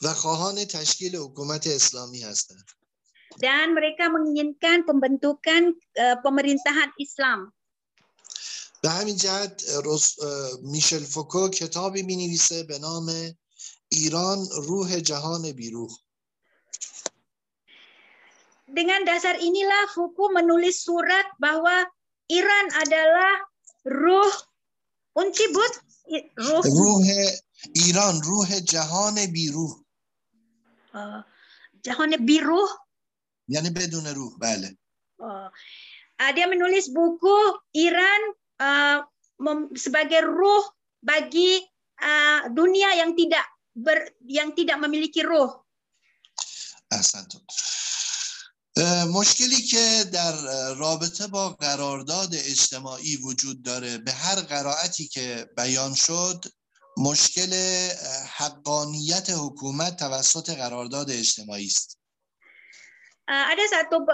و خواهان تشکیل حکومت اسلامی هستند dan mereka menginginkan pembentukan uh, pemerintahan Islam. به همین جهت میشل فوکو کتابی می نویسه به نام ایران روح جهان بیروح Dengan dasar inilah Foucault menulis surat bahwa Iran adalah ruh uncibut ruh روح ایران روح جهان بیروح uh, جهان بیروح یعنی بدون روح بله uh, dia menulis buku Iran uh, sebagai ruh bagi uh, dunia yang tidak ber, yang tidak memiliki ruh. احسنتون مشکلی که در رابطه با قرارداد اجتماعی وجود داره به هر قرائتی که بیان شد مشکل حقانیت حکومت توسط قرارداد اجتماعی است ada satu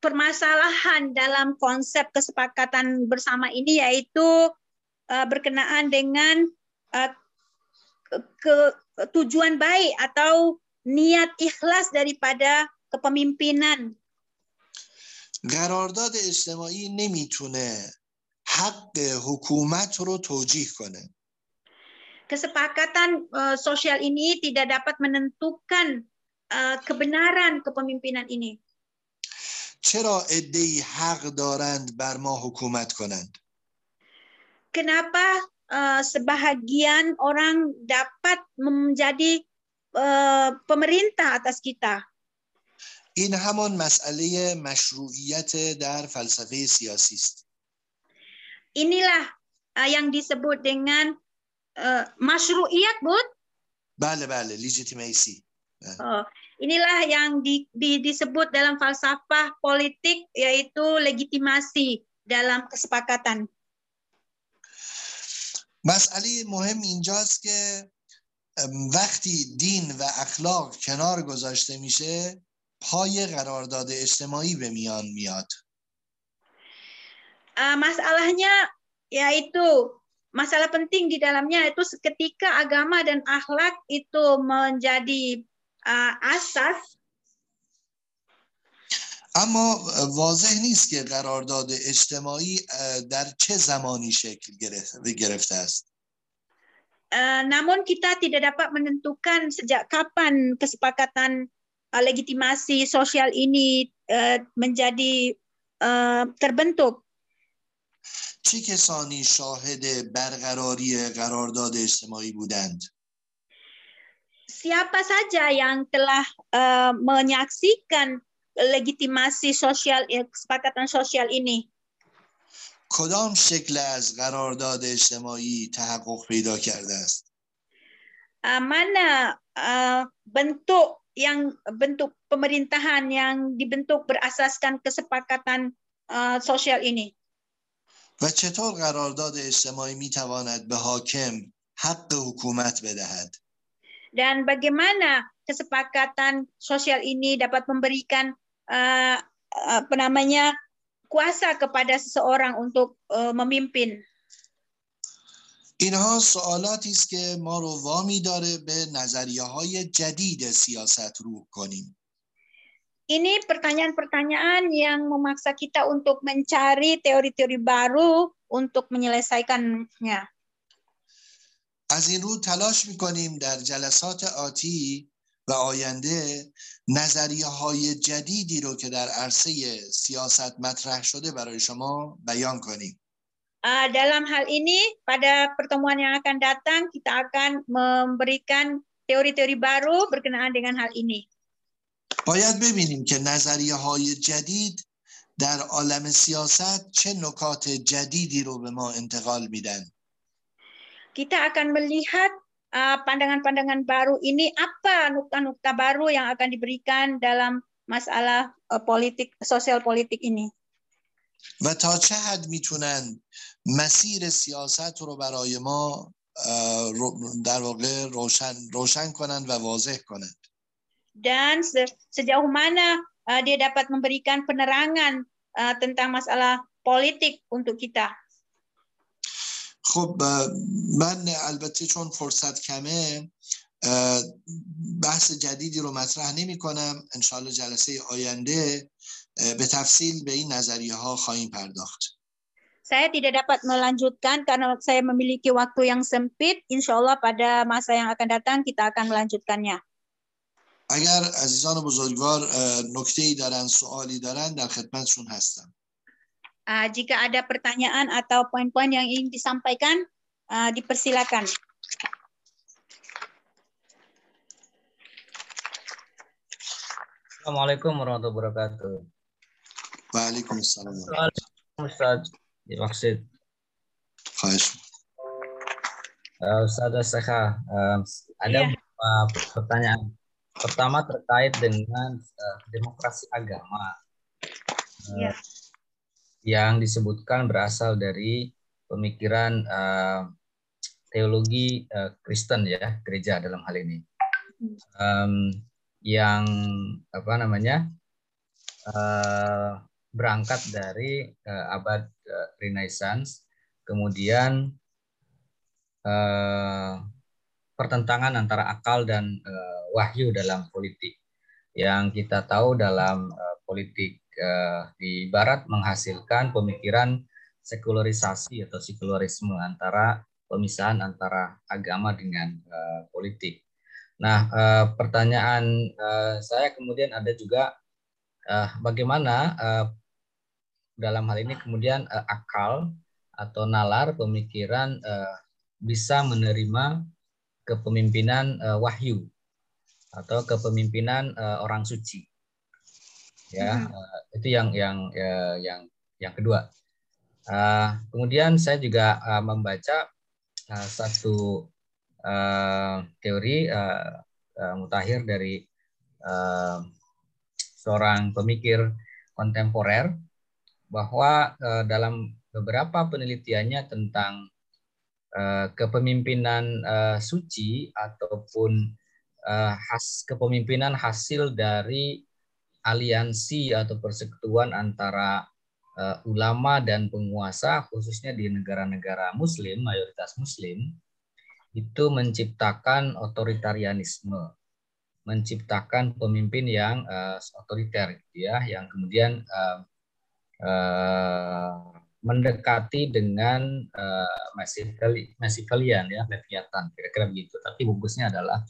permasalahan dalam konsep kesepakatan bersama ini yaitu berkenaan dengan ke tujuan baik atau niat ikhlas daripada kepemimpinan. قرارداد اجتماعی نمیتونه حق حکومت رو توجیه کنه. Kesepakatan uh, sosial ini tidak dapat menentukan uh, kebenaran kepemimpinan ini. چرا ادعی حق دارند بر ما حکومت کنند؟ Kenapa uh, sebahagian orang dapat menjadi uh, pemerintah atas kita? این همان مسئله مشروعیت در فلسفه سیاسی است. Inilah uh, yang disebut dengan uh, masyru'iyat, Bud? بله بله legitimacy. Oh, inilah yang di, di, disebut dalam falsafah politik yaitu legitimasi dalam kesepakatan. مسئله مهم اینجاست که وقتی دین و اخلاق کنار گذاشته میشه پای قرارداد اجتماعی به میان میاد uh, masalahnya yaitu masalah penting di dalamnya itu ketika agama dan akhlak itu menjadi uh, asas اما واضح نیست که قرارداد اجتماعی در چه زمانی شکل گرفته است uh, namun kita tidak dapat menentukan sejak kapan kesepakatan legitimasi sosial ini menjadi terbentuk. چه کسانی شاهد برقراری قرارداد اجتماعی بودند؟ Siapa saja yang telah uh, menyaksikan legitimasi sosial kesepakatan sosial ini? کدام شکل از قرارداد اجتماعی تحقق پیدا کرده است؟ Uh, mana uh, bentuk yang bentuk pemerintahan yang dibentuk berasaskan kesepakatan uh, sosial ini. و چطور قرارداد اجتماعی می تواند به حاکم حق حکومت بدهد؟ Dan bagaimana kesepakatan sosial ini dapat memberikan uh, apa namanya kuasa kepada seseorang untuk uh, memimpin? اینها سوالاتی است که ما رو وامی داره به نظریه های جدید سیاست رو کنیم Ini pertanyaan-pertanyaan yang memaksa kita untuk mencari teori-teori baru untuk menyelesaikannya. از این رو تلاش می‌کنیم در جلسات آتی و آینده نظریه های جدیدی رو که در عرصه سیاست مطرح شده برای شما بیان کنیم. Uh, dalam hal ini pada pertemuan yang akan datang kita akan memberikan teori-teori baru berkenaan dengan hal ini. باید ببینیم که نظریه های جدید در عالم سیاست چه نکات جدیدی رو به ما انتقال میدن. Kita akan melihat pandangan-pandangan uh, baru ini apa nukta-nukta baru yang akan diberikan dalam masalah uh, politik sosial politik ini. و تا چه حد میتونن مسیر سیاست رو برای ما در واقع روشن, روشن کنند و واضح کنند. Dan sejauh mana dia dapat memberikan penerangan tentang masalah politik untuk kita. خب من البته چون فرصت کمه بحث جدیدی رو مطرح نمی کنم. انشاءالله جلسه آینده به تفصیل به این نظریه ها خواهیم پرداخت. Saya tidak dapat melanjutkan karena saya memiliki waktu yang sempit. Insya Allah pada masa yang akan datang kita akan melanjutkannya. اگر عزیزان بزرگوار نکته ای دارن سوالی دارن در خدمتشون هستم jika ada pertanyaan atau poin-poin yang ingin disampaikan dipersilakan Assalamualaikum warahmatullahi wabarakatuh. Waalaikumsalam. Ustaz, dimaksud. Khaish. Uh, Ustaz Sekha, uh, ada yeah. beberapa pertanyaan. Pertama terkait dengan uh, demokrasi agama. Uh, yeah. Yang disebutkan berasal dari pemikiran uh, teologi uh, Kristen ya, gereja dalam hal ini. Um, yang apa namanya uh, berangkat dari uh, abad Renaissance, kemudian uh, pertentangan antara akal dan uh, wahyu dalam politik. Yang kita tahu dalam uh, politik uh, di Barat menghasilkan pemikiran sekularisasi atau sekularisme antara pemisahan antara agama dengan uh, politik. Nah, uh, pertanyaan saya kemudian ada juga bagaimana dalam hal ini kemudian uh, akal atau nalar pemikiran uh, bisa menerima kepemimpinan uh, wahyu atau kepemimpinan uh, orang suci. Ya, hmm. uh, itu yang yang uh, yang yang kedua. Uh, kemudian saya juga uh, membaca uh, satu uh, teori uh, uh, mutakhir dari uh, seorang pemikir kontemporer bahwa uh, dalam beberapa penelitiannya tentang uh, kepemimpinan uh, suci ataupun uh, khas kepemimpinan hasil dari aliansi atau persekutuan antara uh, ulama dan penguasa khususnya di negara-negara muslim mayoritas muslim itu menciptakan otoritarianisme, menciptakan pemimpin yang uh, otoriter, gitu ya, yang kemudian uh, uh, mendekati dengan uh, Machiavellian ya, Leviathan, kira-kira begitu. Tapi bungkusnya adalah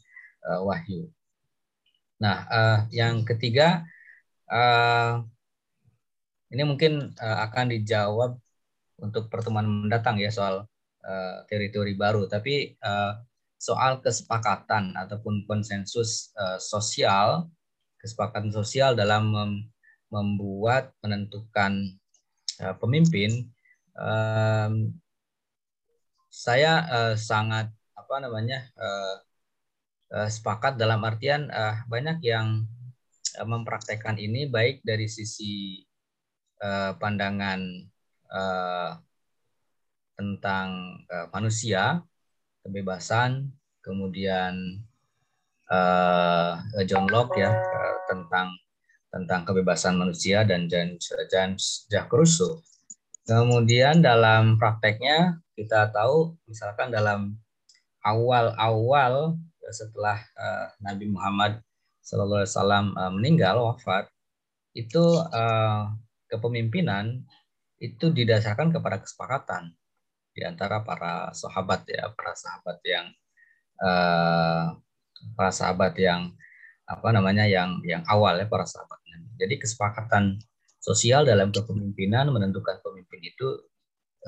uh, Wahyu. Nah, uh, yang ketiga, uh, ini mungkin uh, akan dijawab untuk pertemuan mendatang ya soal Eh, teori-teori baru, tapi uh, soal kesepakatan ataupun konsensus uh, sosial, kesepakatan sosial dalam membuat menentukan uh, pemimpin, um, saya uh, sangat apa namanya uh, uh, sepakat dalam artian uh, banyak yang uh, mempraktekkan ini baik dari sisi uh, pandangan uh, tentang uh, manusia, kebebasan, kemudian uh, John Locke ya uh, tentang tentang kebebasan manusia dan James, James Jacques Rousseau. Kemudian dalam prakteknya kita tahu misalkan dalam awal-awal setelah uh, Nabi Muhammad Wasallam uh, meninggal wafat itu uh, kepemimpinan itu didasarkan kepada kesepakatan di antara para sahabat ya, para sahabat yang uh, para sahabat yang apa namanya yang yang awal ya para sahabatnya. Jadi kesepakatan sosial dalam kepemimpinan menentukan pemimpin itu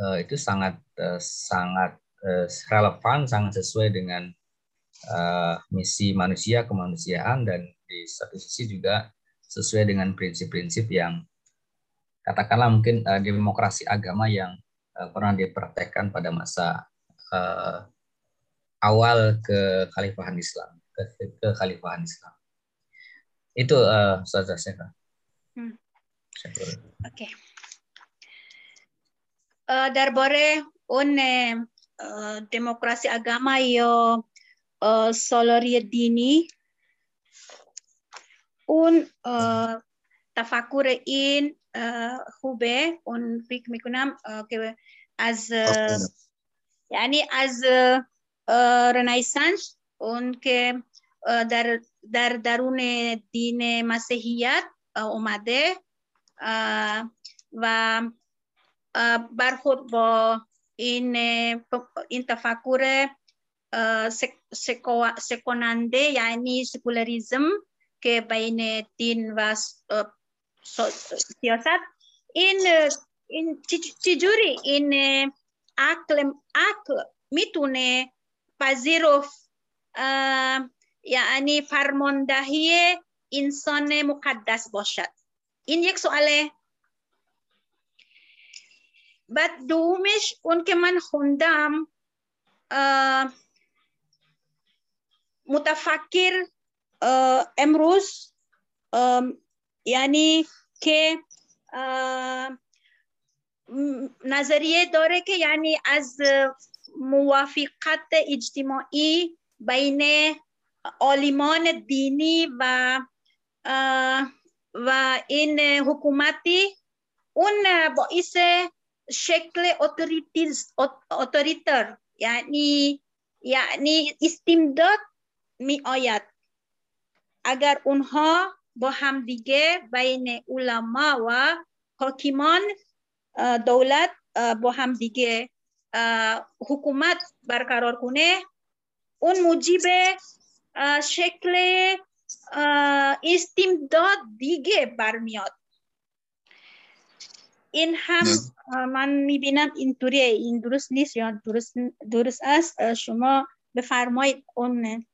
uh, itu sangat uh, sangat uh, relevan, sangat sesuai dengan uh, misi manusia kemanusiaan dan di satu sisi juga sesuai dengan prinsip-prinsip yang katakanlah mungkin uh, demokrasi agama yang uh, pernah dipraktekkan pada masa uh, awal kekhalifahan Islam, ke, kekhalifahan Islam. Itu uh, saja Hmm. Oke. Eh, okay. Uh, darbore une uh, eh, demokrasi agama yo eh, uh, soloria dini un uh, tafakure in uh, hube un fik mikunam uh, ke as uh, yani as uh, uh, renaissance un ke uh, dar در درون دین مسیحیت اومده و برخورد با این این تفکر سکوننده یعنی سکولاریزم که بین دین و سیاست این این چجوری این عقل عقل می‌تونه پذیرفت یعنی فرماندهی انسان مقدس باشد. این یک سواله. بعد دومش اون که من خوندم متفکر امروز یعنی که نظریه داره که یعنی از موافقت اجتماعی بین عالمان دینی و و این حکومتی اون باعث شکل اتوریتر یعنی یعنی استمداد می آید اگر اونها با همدیگه بین علما و حاکمان دولت با همدیگه حکومت برقرار کنه اون موجب شکل استمداد دیگه برمیاد این هم من می‌بینم اینطوریه این درست نیست یا درست, درست است شما بفرمایید اون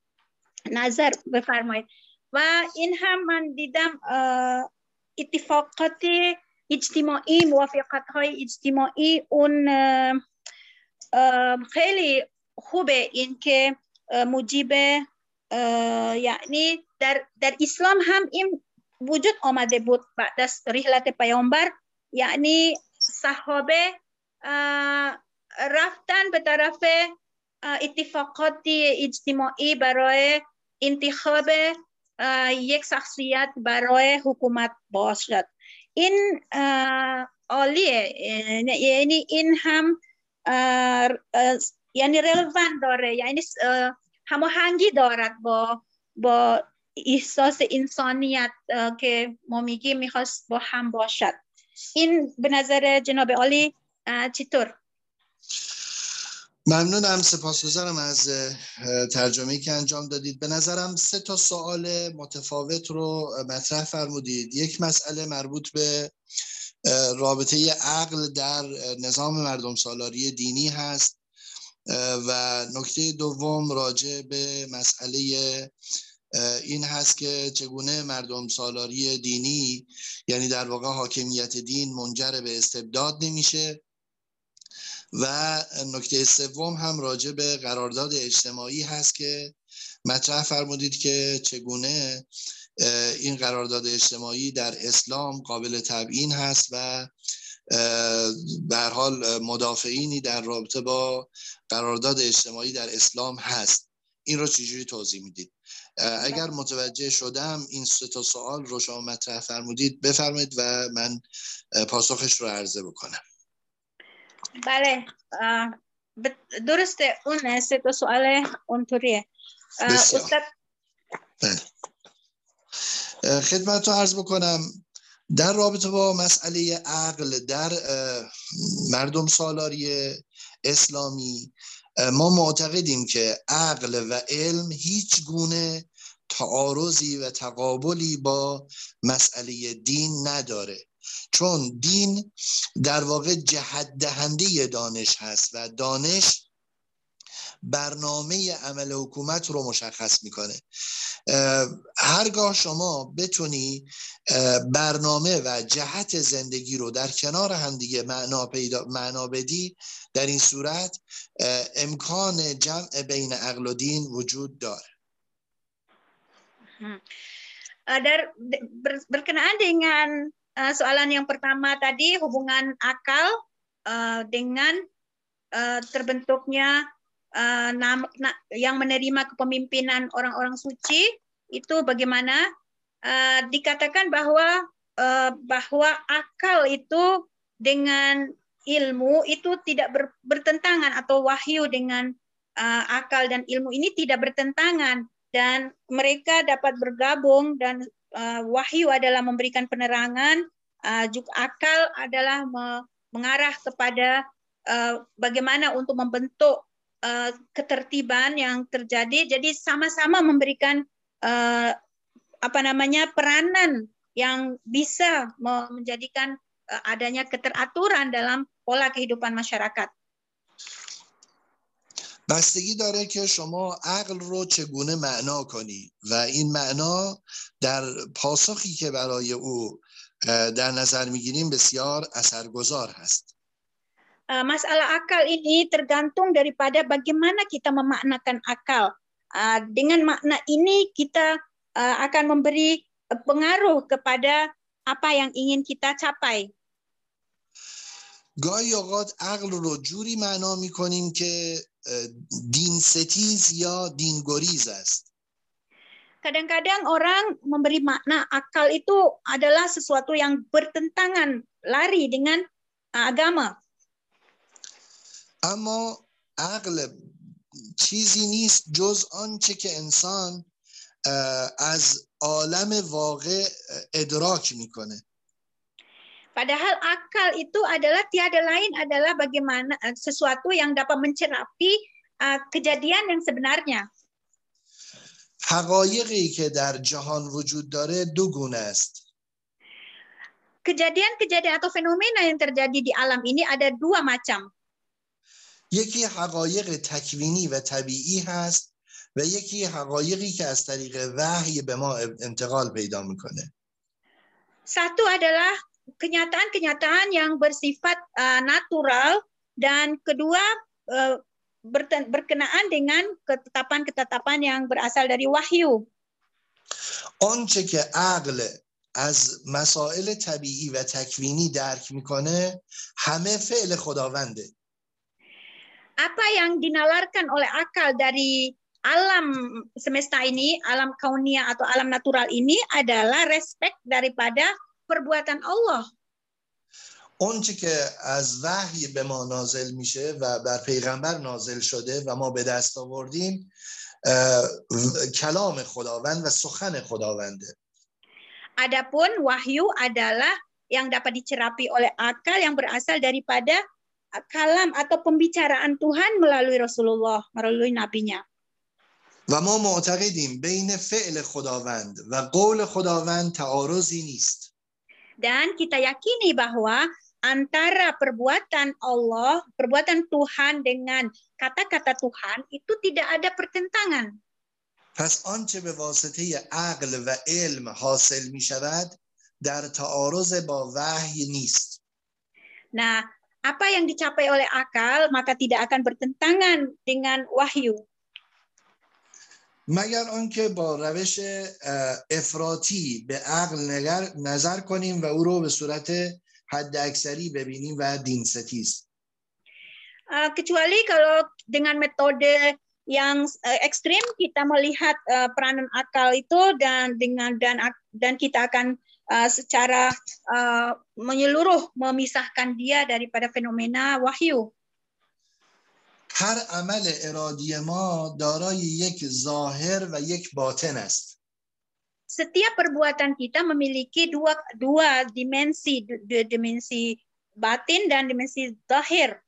نظر بفرمایید و این هم من دیدم اتفاقات اجتماعی موافقت های اجتماعی اون خیلی خوبه این که موجب یعنی در, در اسلام هم این وجود آمده بود بعد از رحلت پیامبر یعنی صحابه رفتن به طرف اتفاقات اجتماعی برای انتخاب یک شخصیت برای حکومت باشد این عالیه یعنی این هم یعنی رلوان داره یعنی هماهنگی دارد با با احساس انسانیت که ما میگیم می‌خواست با هم باشد. این به نظر جناب عالی چطور؟ ممنونم سپاسگزارم از ترجمه که انجام دادید. به نظرم سه تا سوال متفاوت رو مطرح فرمودید. یک مسئله مربوط به رابطه عقل در نظام مردم سالاری دینی هست. و نکته دوم راجع به مسئله این هست که چگونه مردم سالاری دینی یعنی در واقع حاکمیت دین منجر به استبداد نمیشه. و نکته سوم هم راجع به قرارداد اجتماعی هست که مطرح فرمودید که چگونه این قرارداد اجتماعی در اسلام قابل تبیین هست و به حال مدافعینی در رابطه با قرارداد اجتماعی در اسلام هست. این رو چجوری توضیح می‌دید؟ اگر متوجه شدم این سه تا سوال رو شما مطرح فرمودید بفرمایید و من پاسخش رو عرضه بکنم. بله. درسته اون سه تا سوال اونطوریه. استاد خدمت رو عرض بکنم. در رابطه با مسئله عقل در مردم سالاری اسلامی. ما معتقدیم که عقل و علم هیچ گونه تعارضی و تقابلی با مسئله دین نداره. چون دین در واقع جهت دهنده دانش هست و دانش برنامه عمل حکومت رو مشخص می‌کنه. هرگاه شما بتونی برنامه و جهت زندگی رو در کنار همدیگه معنا, پیدا، معنا بدی در این صورت امکان جمع بین عقل و دین وجود داره. در berkenaan dengan soalan yang pertama tadi hubungan akal dengan terbentuknya uh, yang menerima kepemimpinan orang-orang suci itu bagaimana? Uh, dikatakan bahwa uh, bahwa akal itu dengan ilmu itu tidak ber, bertentangan atau wahyu dengan akal dan ilmu ini tidak bertentangan dan mereka dapat bergabung dan wahyu adalah memberikan penerangan, uh, juga akal adalah me mengarah kepada bagaimana untuk membentuk uh, ketertiban yang terjadi. Jadi sama-sama memberikan uh, apa namanya peranan yang bisa menjadikan uh, adanya keteraturan dalam pola kehidupan masyarakat. بستگی داره که شما عقل رو چگونه معنا کنی و این معنا در پاسخی که برای او در نظر می‌گیریم بسیار اثرگذار هست masalah akal ini tergantung daripada bagaimana kita memaknakan akal. Dengan makna ini kita akan memberi pengaruh kepada apa yang ingin kita capai. گاهی اوقات عقل رو جوری معنا میکنیم که دین ستیز یا دین گریز است kadang-kadang orang memberi makna akal itu adalah sesuatu yang bertentangan lari dengan agama اما عقل چیزی نیست جز آنچه که انسان از عالم واقع ادراک می‌کنه Padahal akal itu adalah tiada lain adalah bagaimana sesuatu yang dapat mencerapi uh, kejadian yang sebenarnya. حقایقی که در جهان وجود داره دو گونه است. Kejadian-kejadian atau fenomena yang terjadi di alam ini ada dua macam. یکی حقایق تکوینی و طبیعی هست و یکی حقایقی که از طریق وحی به ما انتقال پیدا می‌کنه. Satu adalah kenyataan-kenyataan yang bersifat uh, natural dan kedua uh, berkenaan dengan ketetapan-ketetapan yang berasal dari wahyu. آنچه که عقل از مسائل طبیعی و تکوینی درک می‌کنه همه فعل خداونده. Apa yang dinalarkan oleh akal dari alam semesta ini, alam kaunia atau alam natural ini adalah respek daripada perbuatan Allah. اونچه که از وحی به ما نازل میشه و بر پیغمبر نازل شده و ما به دست آوردیم کلام خداوند و سخن خداونده Adapun wahyu adalah yang dapat dicerapi oleh akal yang berasal daripada kalam atau pembicaraan Tuhan melalui Rasulullah, melalui nabinya. و ما معتقدیم بین فعل خداوند و قول خداوند تعارضی نیست. Dan kita yakini bahwa antara perbuatan Allah, perbuatan Tuhan dengan kata-kata Tuhan itu tidak ada pertentangan. پس آنچه به واسطه عقل و علم حاصل می شود در تعارض با وحی نیست. Nah, apa yang dicapai oleh akal maka tidak akan bertentangan dengan wahyu. مگر آنکه با روش افراطی به عقل نظر کنیم و او رو به صورت حد اکثری ببینیم و دین ستیز uh, kecuali kalau dengan metode yang uh, ekstrim kita melihat uh, peranan akal itu dan dengan dan dan kita akan uh, secara uh, menyeluruh memisahkan dia daripada fenomena wahyu. هر عمل ارادی ما دارای یک ظاهر و یک باطن است. Setiap perbuatan kita memiliki dua dua dimensi, dua dimensi batin dan dimensi zahir.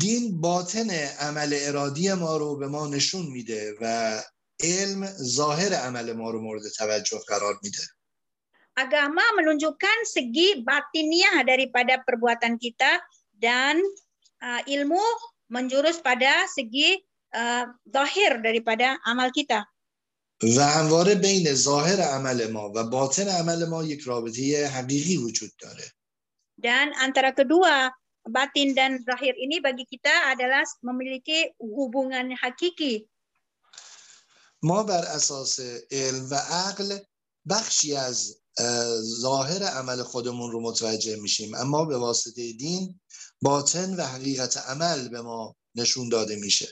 دین باطن عمل ارادی ما رو به ما نشون میده و علم ظاهر عمل ما رو مورد توجه قرار میده. Agama menunjukkan segi batiniah daripada perbuatan kita dan uh, ilmu menjurus pada segi uh, zahir daripada amal kita. و همواره بین ظاهر عمل ما و باطن عمل ما یک رابطه حقیقی وجود داره. Dan antara kedua batin dan zahir ini bagi kita adalah memiliki hubungan hakiki. ما بر اساس علم و عقل بخشی از ظاهر عمل خودمون رو متوجه میشیم اما به واسطه دین باطن و حقیقت عمل به ما نشون داده میشه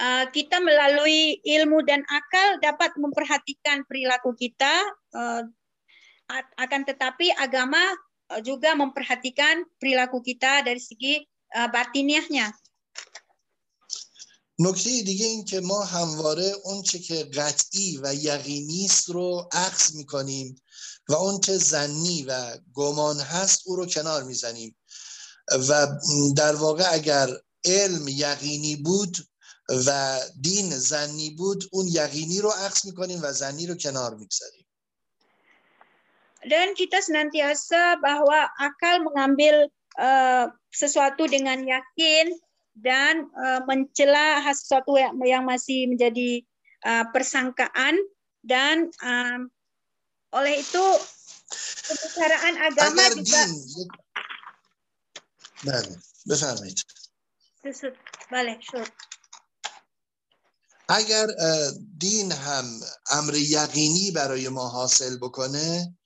uh, kita melalui ilmu dan akal dapat memperhatikan perilaku kita uh, akan tetapi agama juga memperhatikan perilaku kita dari segi uh, batiniahnya نکته دیگه این که ما همواره اون چه که قطعی و یقینی است رو عکس می‌کنیم و اون چه زنی و گمان هست او رو کنار می‌زنیم. و در واقع اگر علم یقینی بود و دین زنی بود اون یقینی رو عکس می‌کنیم و زنی رو کنار می‌گذاریم. Dan kita senantiasa bahwa akal mengambil uh, sesuatu dengan yakin dan uh, mencela sesuatu yang, yang masih menjadi uh, persangkaan dan um, oleh itu pembicaraan agama juga بله بفرمایید شد اگر دین هم امر یقینی برای ما حاصل بکنه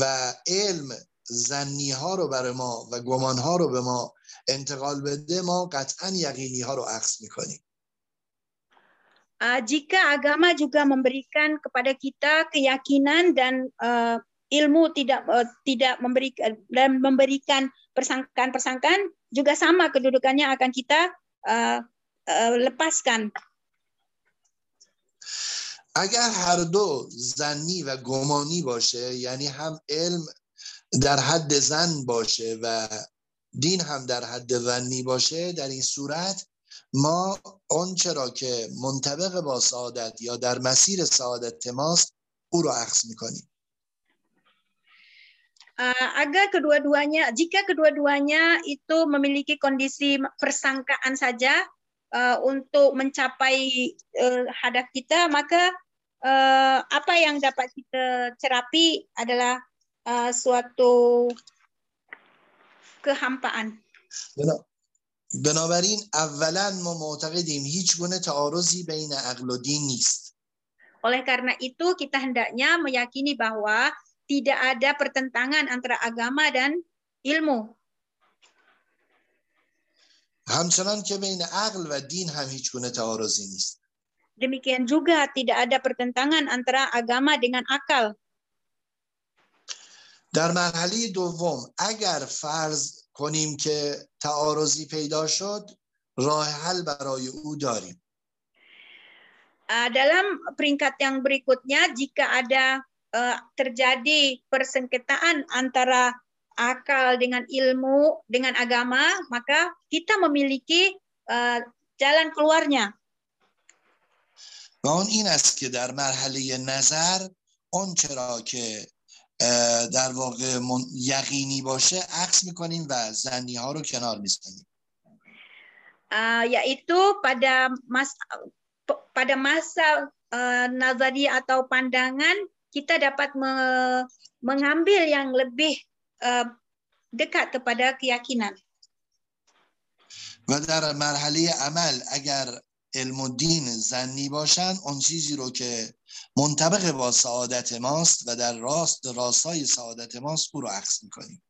و علم زنی ها رو برای ما و گمان ها رو به ما انتقال bede ما قطعا یقینی ها رو عکس میکنیم Uh, jika agama juga memberikan kepada kita keyakinan dan uh, ilmu tidak uh, tidak memberikan dan memberikan persangkaan-persangkaan juga sama kedudukannya akan kita uh, uh, lepaskan. اگر هر دو زنی و گمانی باشه یعنی هم علم در حد زن باشه و دین هم در حد زنی باشه در این صورت ما آنچه را که منطبق با سعادت یا در مسیر سعادت ماست او را عکس میکنیم uh, agar kedua-duanya jika kedua-duanya itu memiliki kondisi persangkaan saja uh, untuk mencapai uh, hadap kita maka uh, apa yang dapat kita cerapi adalah uh, suatu kehampaan. بنابراین اولا ما معتقدیم هیچ گونه تعارضی بین عقل و دین نیست. Oleh karena itu kita hendaknya meyakini bahwa tidak ada pertentangan antara agama dan ilmu. همچنان که بین عقل و دین هم هیچ گونه تعارضی نیست. Demikian juga tidak ada pertentangan antara agama dengan akal. در مرحله دوم اگر فرض کنیم که تعارضی پیدا شد راه حل برای او داریم dalam peringkat yang berikutnya jika ada uh, terjadi persengketaan antara akal dengan ilmu dengan agama maka kita memiliki uh, jalan keluarnya و اون این است که در مرحله نظر اون چرا که در واقع یقینی باشه عکس می‌کنیم و زنی ها رو کنار می‌زنیم uh, yaitu pada mas pada masa uh, nazari atau pandangan kita dapat me mengambil yang lebih uh, dekat kepada keyakinan. و در مرحله عمل اگر علم و دین زنی باشن اون چیزی رو که منطبق با سعادت ماست و در راست راستای سعادت ماست او رو عکس میکنیم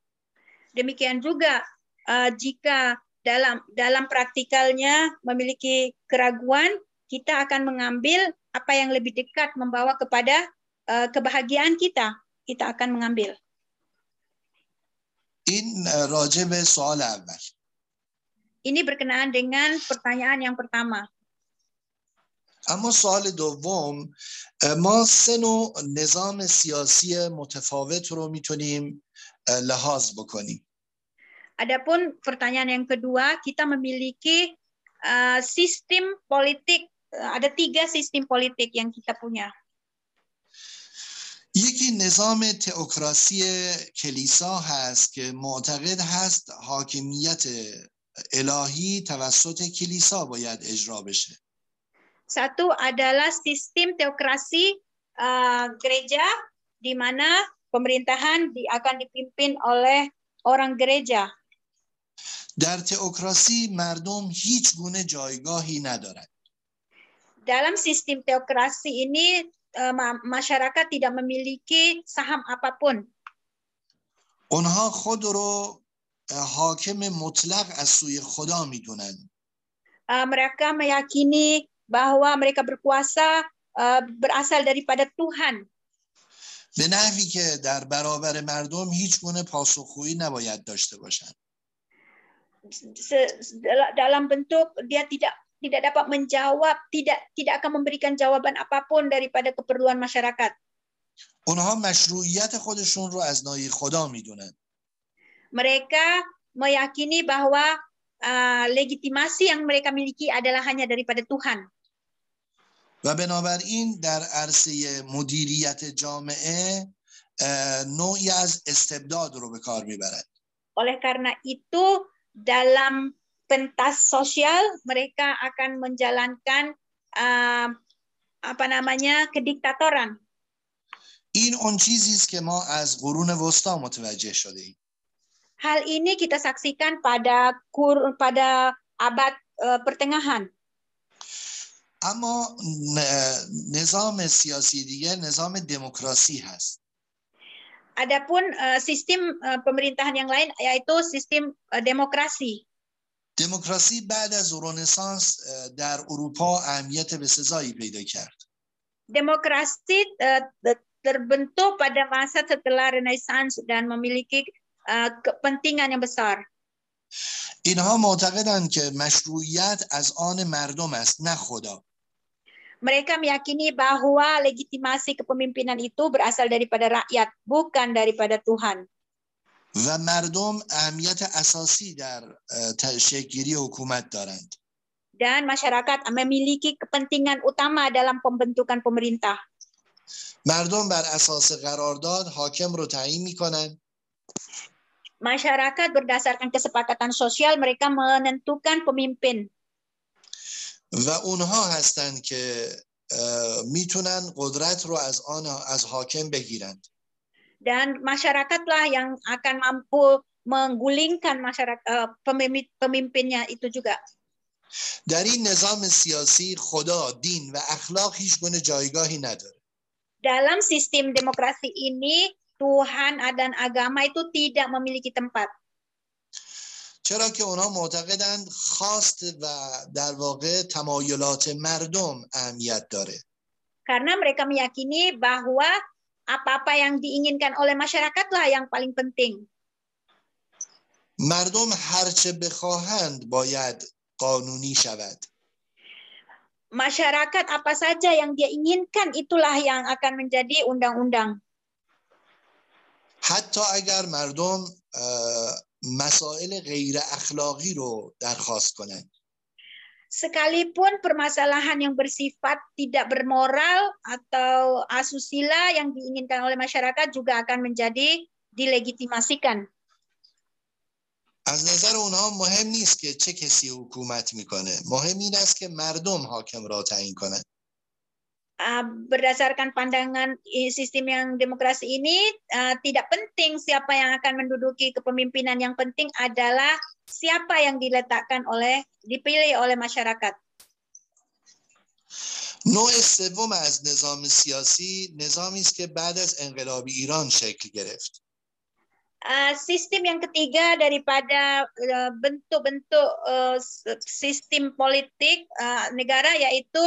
demikian juga uh, jika dalam dalam praktikalnya memiliki keraguan kita akan mengambil apa yang lebih dekat membawa kepada uh, kebahagiaan kita kita akan mengambil این راجع به سوال اول ini berkenaan dengan pertanyaan yang pertama اما سوال دوم ما سه نوع نظام سیاسی متفاوت رو می‌تونیم لحاظ بکنیم Adapun pertanyaan yang kedua, kita memiliki uh, sistem politik, ada tiga sistem politik yang kita punya. یکی نظام تئوکراسی کلیسا هست که معتقد هست حاکمیت الهی توسط کلیسا باید اجرا بشه. Satu adalah sistem teokrasi uh, gereja di mana pemerintahan di, akan dipimpin oleh orang gereja. در تئوکراسی مردم هیچ گونه جایگاهی ندارد. Dalam sistem teokrasi ini uh, masyarakat tidak memiliki saham apapun. اونها خود رو حاکم مطلق از سوی خدا میدونند. Uh, mereka meyakini bahwa mereka berkuasa uh, berasal daripada Tuhan. به نحوی که در برابر مردم هیچ گونه پاسخگویی نباید داشته باشند. dalam bentuk dia tidak tidak dapat menjawab, tidak tidak akan memberikan jawaban apapun daripada keperluan masyarakat. اونها مشروعیت خودشون رو از نای خدا میدونن Mereka meyakini bahwa uh, legitimasi yang mereka miliki adalah hanya daripada Tuhan. و بنابراین در عرصه مدیریت جامعه اه، نوعی از استبداد رو به کار میبرند Oleh karena itu, dalam pentas sosial mereka akan menjalankan uh, apa namanya kediktatoran. این اون چیزی است که ما از قرون وسطا متوجه شده ایم Hal ini kita saksikan pada kur, pada abad uh, pertengahan. اما ن- نظام سیاسی دیگه نظام دموکراسی هست Adapun uh, sistem uh, pemerintahan yang lain yaitu sistem uh, demokrasi. دموکراسی بعد از رنسانس اه، در اروپا اهمیت به سزایی پیدا کرد Demokrasi uh, te- terbentuk pada masa setelah Renaissance dan memiliki uh, kepentingan yang besar. اینها معتقدند که مشروعیت از آن مردم است نه خدا Mereka meyakini bahwa legitimasi kepemimpinan itu berasal daripada rakyat, bukan daripada Tuhan. و مردم اهمیت اساسی در شکلگیری حکومت دارند Dan masyarakat memiliki kepentingan utama dalam pembentukan pemerintah. مردم بر اساس قرارداد حاکم رو تعیین می‌کنن Masyarakat berdasarkan kesepakatan sosial mereka menentukan pemimpin. و اونها هستند که اه، میتونن قدرت رو از آن از حاکم بگیرند dan masyarakatlah yang akan mampu menggulingkan masyarakat eh, pemimpin- pemimpinnya itu juga. در این نظام سیاسی خدا دین و اخلاق هیچ گونه جایگاهی نداره Dalam sistem demokrasi ini Tuhan dan agama itu tidak memiliki tempat چرا که اونها معتقدند خواست و در واقع تمایلات مردم اهمیت داره karena mereka meyakini bahwa apa-apa yang diinginkan oleh masyarakatlah yang paling penting. مردم هرچه بخواهند باید قانونی شود Masyarakat apa saja yang dia inginkan itulah yang akan menjadi undang-undang. حتی اگر مردم مسائل غیر اخلاقی رو درخواست کنند Sekalipun permasalahan yang bersifat tidak bermoral atau asusila yang diinginkan oleh masyarakat juga akan menjadi dilegitimasikan. از نظر اونها مهم نیست که چه کسی حکومت می‌کنه مهم این است که مردم حاکم را تعیین کنند Uh, berdasarkan pandangan i- sistem yang demokrasi ini uh, tidak penting siapa yang akan menduduki kepemimpinan yang penting adalah siapa yang diletakkan oleh dipilih oleh masyarakat. نوع سوم از نظام سیاسی نظامی است که بعد از انقلاب ایران شکل گرفت Uh, sistem yang ketiga daripada uh, bentuk-bentuk uh, s- sistem politik uh, negara yaitu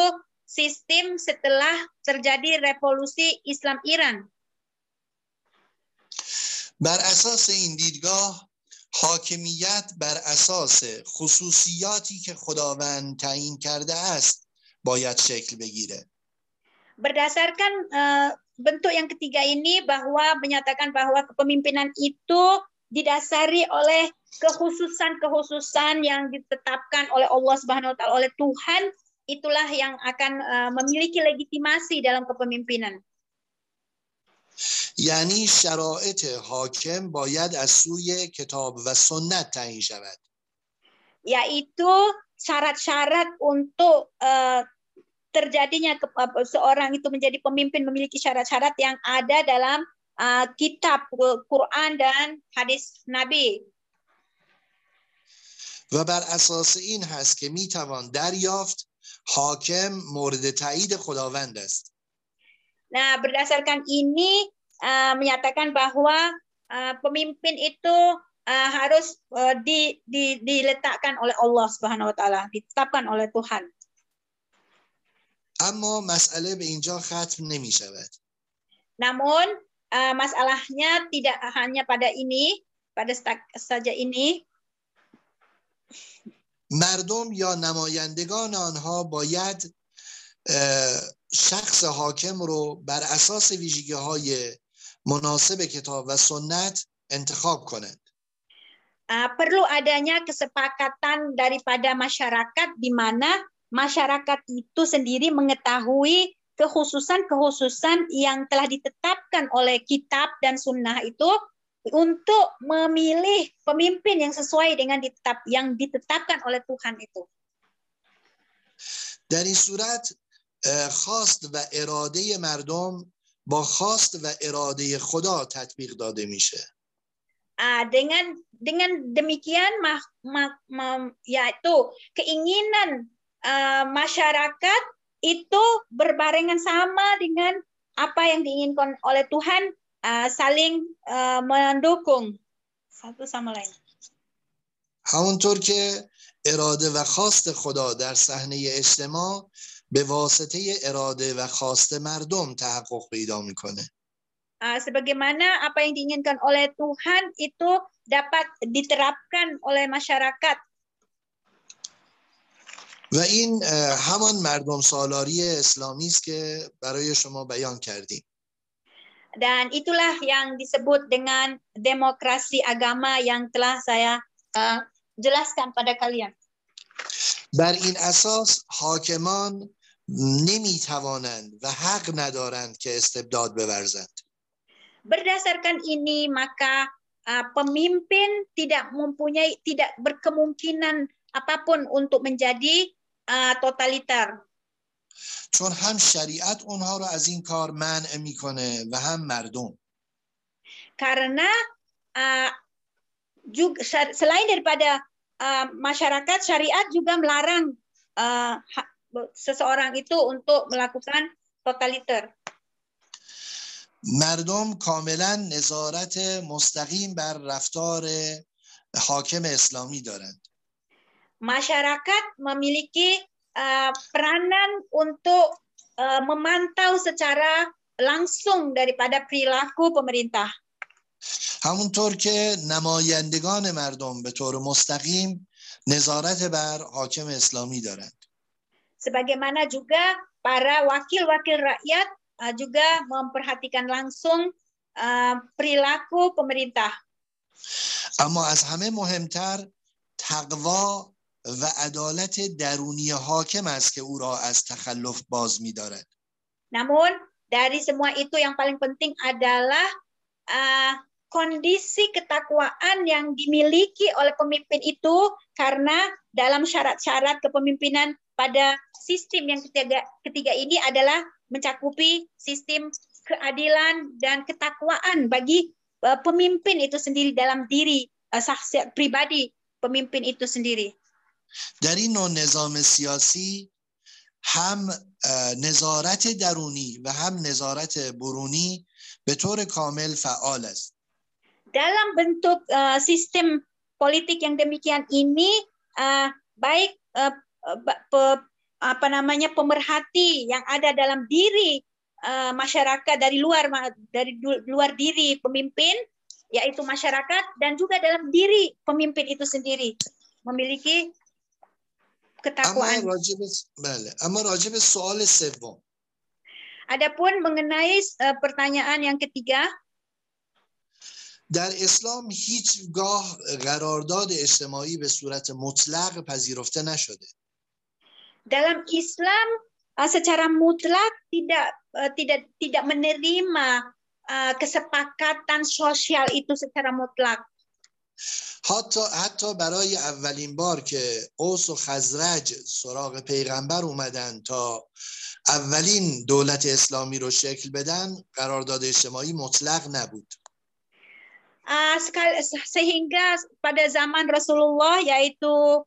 sistem setelah terjadi revolusi Islam Iran. بر اساس این دیدگاه حاکمیت بر اساس خصوصیاتی که خداوند تعیین کرده است باید شکل بگیره Berdasarkan uh, bentuk yang ketiga ini bahwa menyatakan bahwa kepemimpinan itu didasari oleh kekhususan-kekhususan yang ditetapkan oleh Allah Subhanahu wa taala oleh Tuhan itulah yang akan uh, memiliki legitimasi dalam kepemimpinan. یعنی شرایط حاکم باید از سوی کتاب و سنت تعیین شود yaitu syarat-syarat untuk uh, terjadinya ke, apa, seorang itu menjadi pemimpin memiliki syarat-syarat yang ada dalam uh, kitab uh, Quran dan hadis Nabi. و بر اساس این هست که میتوان دریافت حاکم مورد تایید خداوند است Nah, berdasarkan ini uh, menyatakan bahwa uh, pemimpin itu uh, harus uh, di, di, diletakkan oleh Allah Subhanahu wa taala, ditetapkan oleh Tuhan. اما مسئله به اینجا ختم نمی شود Namun uh, masalahnya tidak hanya pada ini, pada sta- saja ini, مردم یا نمایندگان آنها باید شخص حاکم رو بر اساس ویژگی های مناسب کتاب و سنت انتخاب کنند. Uh, perlu adanya kesepakatan daripada masyarakat di mana masyarakat itu sendiri mengetahui kekhususan-kekhususan yang telah ditetapkan oleh kitab dan sunnah itu untuk memilih pemimpin yang sesuai dengan ditetap yang ditetapkan oleh Tuhan itu. در این صورت خواست و اراده مردم با خواست و اراده خدا تطبیق داده میشه. dengan dengan demikian mah, mah, mah, yaitu keinginan uh, masyarakat itu berbarengan sama dengan apa yang diinginkan oleh Tuhan uh, saling uh, mendukung satu sama lain. همونطور که اراده و خواست خدا در صحنه اجتماع به واسطه اراده و خواست مردم تحقق پیدا می‌کنه. Uh, sebagaimana apa yang diinginkan oleh Tuhan itu dapat diterapkan oleh masyarakat. و این همان مردم سالاری اسلامی است که برای شما بیان کردیم. Dan itulah yang disebut dengan demokrasi agama yang telah saya uh, jelaskan pada kalian. بر این اساس حاکمان نمی توانند و حق ندارند که استبداد بورزند. Berdasarkan ini maka uh, pemimpin tidak mempunyai tidak berkemungkinan apapun untuk menjadi uh, totaliter. چون هم شریعت اونها رو از این کار منع می‌کنه و هم مردم. Karena uh, juga, selain daripada uh, masyarakat syariat juga melarang uh, seseorang itu untuk melakukan totaliter. مردم کاملا نظارت مستقیم بر رفتار حاکم اسلامی دارند. Masyarakat memiliki uh, peranan untuk uh, memantau secara langsung daripada perilaku pemerintah. همونطور که نمایندگان مردم به طور مستقیم نظارت بر حاکم اسلامی دارند. Sebagaimana juga para wakil-wakil rakyat uh, juga memperhatikan langsung uh, perilaku pemerintah. اما از همه مهمتر تقوا و عدالت درونی حاکم است که او را از تخلف باز می‌دارد. Namun dari semua itu yang paling penting adalah uh, kondisi ketakwaan yang dimiliki oleh pemimpin itu karena dalam syarat-syarat kepemimpinan pada sistem yang ketiga, ketiga ini adalah mencakupi sistem keadilan dan ketakwaan bagi uh, pemimpin itu sendiri dalam diri uh, saksi pribadi pemimpin itu sendiri. در این نوع نظام سیاسی هم نظارت درونی و هم نظارت برونی به طور کامل فعال است. Dalam bentuk uh, sistem politik yang demikian ini, uh, baik uh, pe, apa namanya pemerhati yang ada dalam diri uh, masyarakat dari luar dari luar diri pemimpin, yaitu masyarakat dan juga dalam diri pemimpin itu sendiri memiliki ketakwaan. اما راجب بله اما راجب سوال سوم Adapun mengenai uh, pertanyaan yang ketiga در اسلام هیچگاه قرارداد اجتماعی به صورت مطلق پذیرفته نشده dalam Islam uh, secara mutlak tidak uh, tidak tidak menerima uh, kesepakatan sosial itu secara mutlak. حتی حتی برای اولین بار که اوس و خزرج سراغ پیغمبر اومدن تا اولین دولت اسلامی رو شکل بدن قرارداد اجتماعی مطلق نبود. sehingga pada zaman Rasulullah yaitu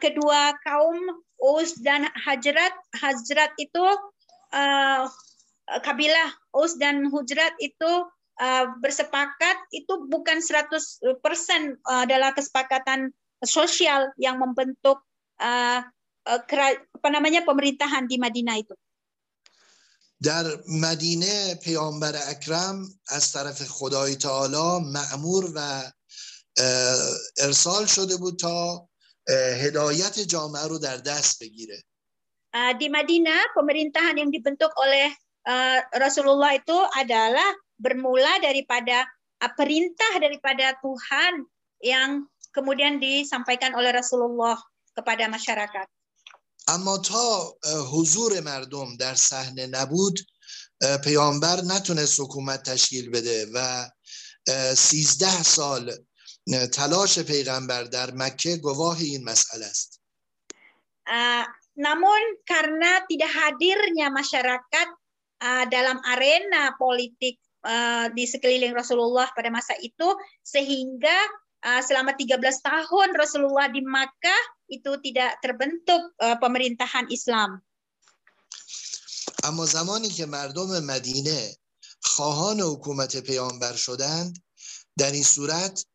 kedua kaum Us dan Hajrat Hajrat itu kabilah Us dan Hujrat itu bersepakat itu bukan 100% adalah kesepakatan sosial yang membentuk uh, apa namanya pemerintahan di Madinah itu. در مدینه پیامبر اکرم از طرف خدای تعالی معمور و ارسال شده بود تا هدایت جامعه رو در دست بگیره Uh, di Madinah, pemerintahan yang dibentuk oleh uh, Rasulullah itu adalah bermula daripada uh, perintah daripada Tuhan yang kemudian disampaikan oleh Rasulullah kepada masyarakat. اما تا حضور مردم در صحنه نبود پیامبر نتونست حکومت تشکیل بده و سیزده سال تلاش پیغمبر در مکه گواه این مسئله است uh, namun karena tidak hadirnya masyarakat uh, dalam arena politik uh, di sekeliling Rasulullah pada masa itu sehingga uh, selama 13 tahun Rasulullah di Makkah itu tidak terbentuk uh, pemerintahan Islam. اما زمانی که مردم مدینه خواهان حکومت پیامبر شدند در این صورت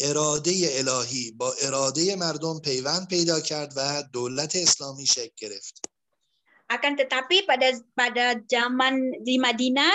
اراده الهی با اراده مردم پیوند پیدا کرد و دولت اسلامی شکل گرفت akan tetapi pada pada zaman di Madinah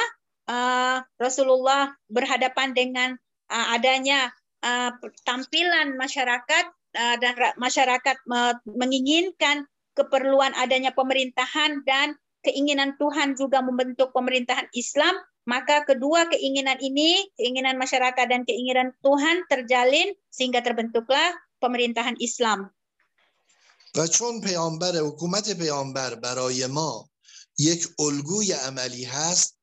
uh, Rasulullah berhadapan dengan uh, adanya uh, tampilan masyarakat uh, dan masyarakat uh, menginginkan keperluan adanya pemerintahan dan keinginan Tuhan juga membentuk pemerintahan Islam maka kedua keinginan ini, keinginan masyarakat dan keinginan Tuhan terjalin sehingga terbentuklah pemerintahan Islam. و چون پیامبر حکومت پیامبر برای ما یک الگوی عملی هست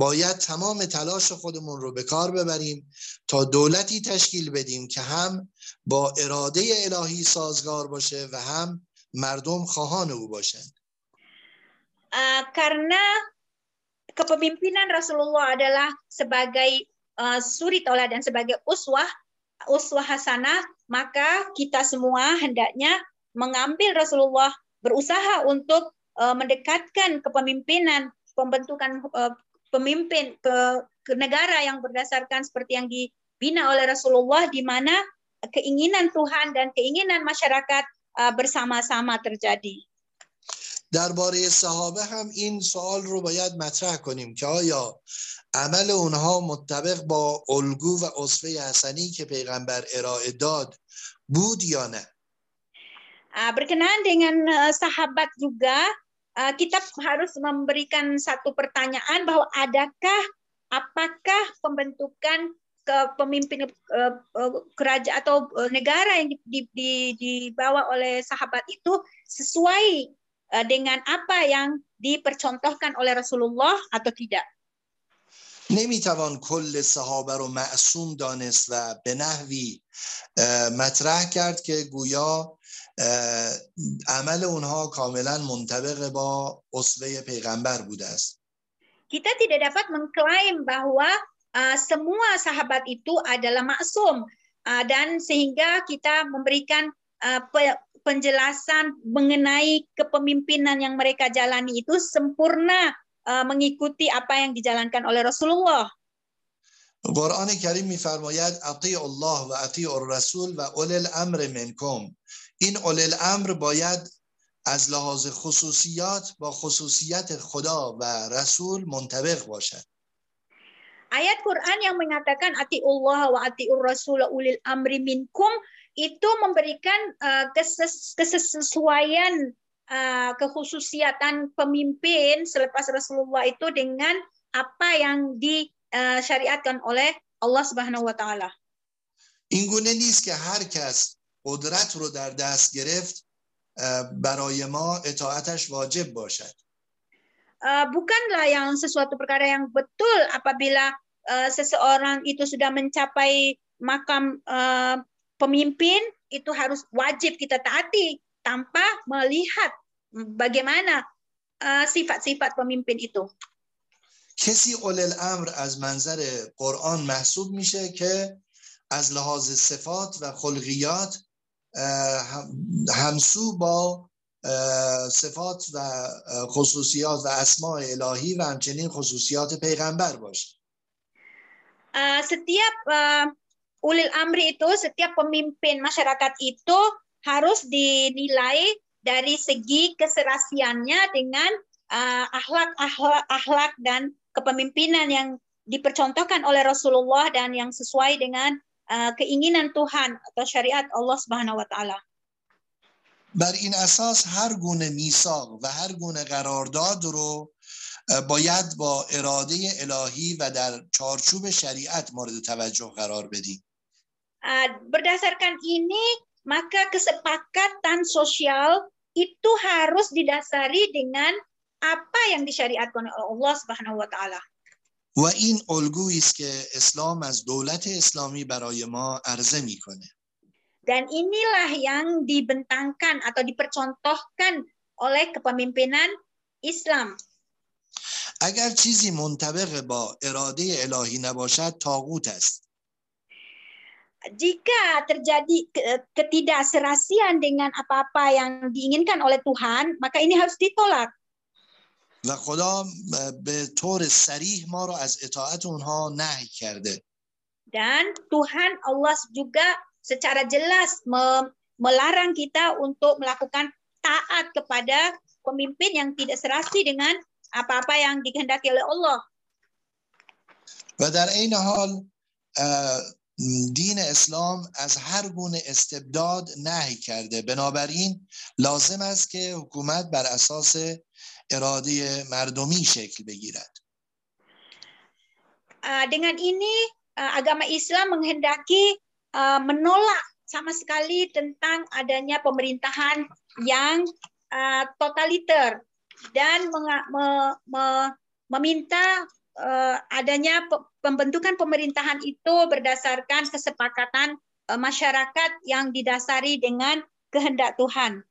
باید تمام تلاش خودمون رو به کار ببریم تا دولتی تشکیل بدیم که هم با اراده الهی سازگار باشه و هم مردم خواهان او باشند uh, karena kepemimpinan Rasulullah adalah sebagai uh, suri dan sebagai uswah uswah hasanah maka kita semua hendaknya mengambil Rasulullah berusaha untuk uh, mendekatkan kepemimpinan pembentukan uh, pemimpin ke, ke negara yang berdasarkan seperti yang dibina oleh Rasulullah di mana keinginan Tuhan dan keinginan masyarakat uh, bersama-sama terjadi. درباره صحابه هم این سوال رو باید مطرح کنیم که آیا عمل اونها مطابق با الگو و اصفه حسنی که پیغمبر ارائه داد بود یا نه berkenaan dengan sahabat juga kita harus memberikan satu pertanyaan bahwa adakah apakah pembentukan kepemimpinan kerajaan atau negara yang dibawa oleh sahabat itu sesuai Eh, dengan apa yang dipercontohkan oleh Rasulullah atau tidak. نمیتوان کل صحابه رو معصوم دانست و به نحوی مطرح کرد که گویا عمل اونها کاملا منطبق با اصوه پیغمبر بوده است kita tidak dapat mengklaim bahwa uh, semua sahabat itu adalah maksum uh, dan sehingga kita memberikan uh, penjelasan mengenai kepemimpinan yang mereka jalani itu sempurna uh, mengikuti apa yang dijalankan oleh Rasulullah. قرآن کریم میفرماید اطیع الله و اطیع الرسول و اول الامر منکم این اول الامر باید از لحاظ خصوصیات با خصوصیت خدا و رسول منطبق باشد Ayat Quran yang mengatakan atiullah wa atiur rasul ulil amri minkum itu memberikan uh, keses kesesuaian uh, kekhususiatan pemimpin selepas Rasulullah itu dengan apa yang disyariatkan uh, oleh Allah Subhanahu wa taala. این گونه نیست که هر کس قدرت رو در دست گرفت برای ما اطاعتش واجب باشد. Uh, bukanlah yang sesuatu perkara yang betul apabila uh, seseorang itu sudah mencapai makam uh, pemimpin itu harus wajib kita taati tanpa melihat bagaimana sifat-sifat uh, pemimpin itu. کسی اول الامر از منظر قرآن محسوب میشه که از لحاظ صفات و خلقیات همسو با صفات و خصوصیات و اسماع الهی و همچنین خصوصیات پیغمبر باشه setiap ulil amri itu setiap pemimpin masyarakat itu harus dinilai dari segi keserasiannya dengan uh, akhlak akhlak akhlak dan kepemimpinan yang dipercontohkan oleh Rasulullah dan yang sesuai dengan uh, keinginan Tuhan atau syariat Allah Subhanahu wa taala. بر این اساس هر گونه میثاق و هر گونه قرارداد رو باید با اراده الهی و در چارچوب شریعت مورد توجه قرار بدیم berdasarkan ini maka kesepakatan sosial itu harus didasari dengan apa yang disyariatkan oleh Allah Subhanahu wa taala. و این الگویی است که اسلام از دولت اسلامی برای ما عرضه میکنه. Dan inilah yang dibentangkan atau dipercontohkan oleh kepemimpinan Islam. اگر چیزی منطبق با اراده الهی نباشد تاغوت است. Jika terjadi ketidakserasian dengan apa-apa yang diinginkan oleh Tuhan, maka ini harus ditolak. و خدا به طور سریح ما رو از اطاعت اونها نهی کرده. Dan Tuhan Allah juga secara jelas melarang kita untuk melakukan taat kepada pemimpin yang tidak serasi dengan apa-apa yang dikehendaki oleh Allah. و در این حال دین اسلام از هر گونه استبداد نهی کرده بنابراین لازم است که حکومت بر اساس اراده مردمی شکل بگیرد dengan ini agama Islam menghendaki menolak sama sekali tentang adanya pemerintahan yang totaliter dan meminta adanya pembentukan pemerintahan itu berdasarkan kesepakatan masyarakat yang didasari dengan kehendak Tuhan.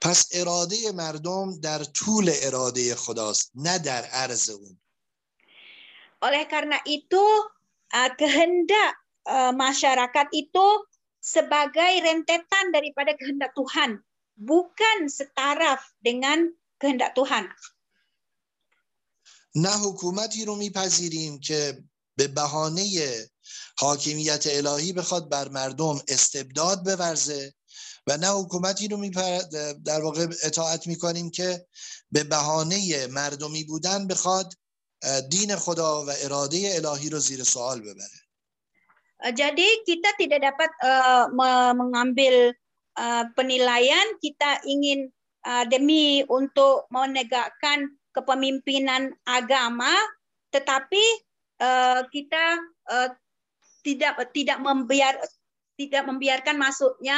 پس اراده مردم در طول اراده خداست نه در عرض اون oleh karena itu kehendak masyarakat itu sebagai rentetan daripada kehendak Tuhan bukan setaraf dengan kehendak Tuhan نه حکومتی رو میپذیریم که به بهانه حاکمیت الهی بخواد بر مردم استبداد بورزه و نه حکومتی رو در واقع اطاعت می‌کنیم که به بهانه مردمی بودن بخواد دین خدا و اراده الهی رو زیر سوال ببره Jadi kita tidak dapat uh, mengambil uh, penilaian kita ingin uh, demi untuk menegakkan kepemimpinan agama tetapi uh, kita uh, tidak tidak membiar tidak membiarkan masuknya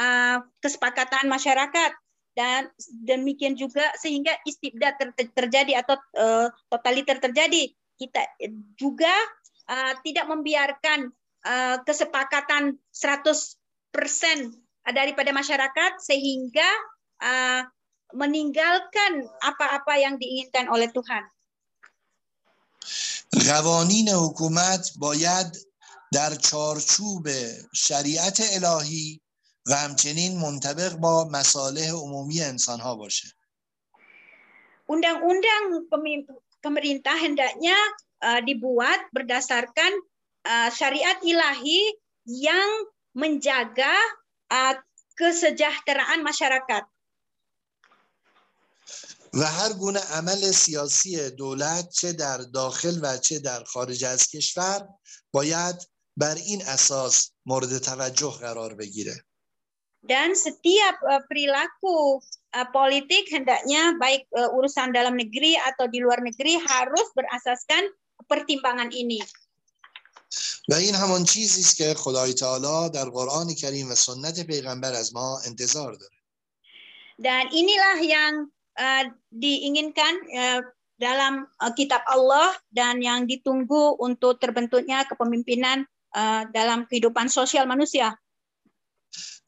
uh, kesepakatan masyarakat dan demikian juga sehingga istibdad ter terjadi atau uh, totaliter terjadi kita juga uh, tidak membiarkan uh, kesepakatan 100% daripada masyarakat sehingga uh, meninggalkan apa-apa yang diinginkan oleh Tuhan. قوانین حکومت باید در چارچوب شریعت الهی و همچنین منطبق با مصالح عمومی انسان ها باشه Undang-undang pemerintah hendaknya uh, dibuat berdasarkan uh, syariat ilahi yang menjaga uh, kesejahteraan masyarakat. و هر گونه عمل سیاسی دولت چه در داخل و چه در خارج از کشور باید بر این اساس مورد توجه قرار بگیره. dan setiap uh, perilaku uh, politik hendaknya baik uh, urusan dalam negeri atau di luar negeri harus berasaskan pertimbangan ini. و این همان چیزی است که خدای تعالی در قرآن کریم و سنت پیغمبر از ما انتظار داره. Dan inilah yang uh, diinginkan uh, dalam uh, kitab Allah dan yang ditunggu untuk terbentuknya kepemimpinan uh, dalam kehidupan sosial manusia.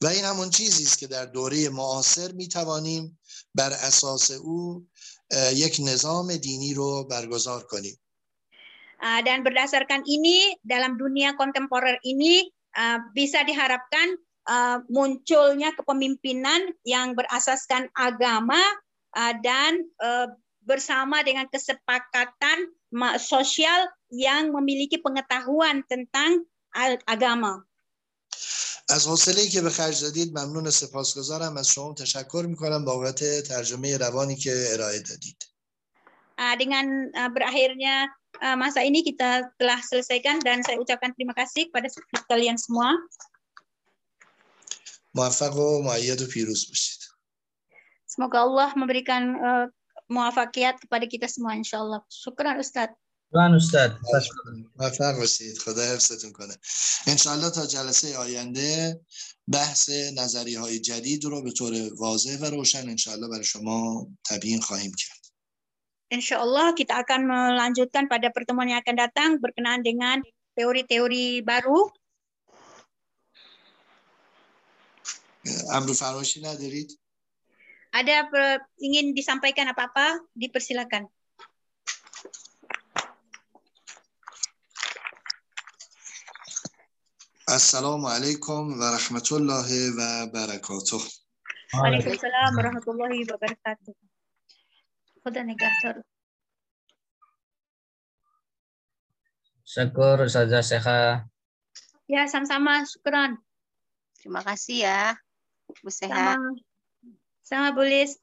و این همون چیزی است که در دوره معاصر می توانیم بر اساس او یک نظام دینی رو برگزار کنیم dan berdasarkan ini dalam dunia kontemporer ini bisa diharapkan munculnya kepemimpinan yang berasaskan agama dan bersama dengan kesepakatan sosial yang memiliki pengetahuan tentang agama. از حوصله که به خرج دادید ممنون سپاسگزارم از شما تشکر می‌کنم بابت ترجمه روانی که ارائه دادید dengan berakhirnya masa ini kita telah selesaikan dan saya ucapkan terima kasih kepada kalian semua موفق و معید و پیروز باشید Semoga Allah memberikan uh, muafakiat kepada kita semua insyaAllah. Syukran Ustaz. Syukran Ustaz. موفق باشید خدا حفظتون کنه انشاءالله تا جلسه آینده بحث نظری های جدید رو به طور واضح و روشن انشاءالله برای شما تبیین خواهیم کرد Insya Allah kita akan melanjutkan pada pertemuan yang akan datang berkenaan dengan teori-teori baru. امر فرمایشی ندارید Ada per- ingin disampaikan apa-apa? Dipersilakan. Assalamualaikum warahmatullahi wabarakatuh. Waalaikumsalam warahmatullahi wabarakatuh. Khuda negahtar. Syukur Ya, sama-sama. Terima kasih ya, Bu Sama, sama Bu Lis.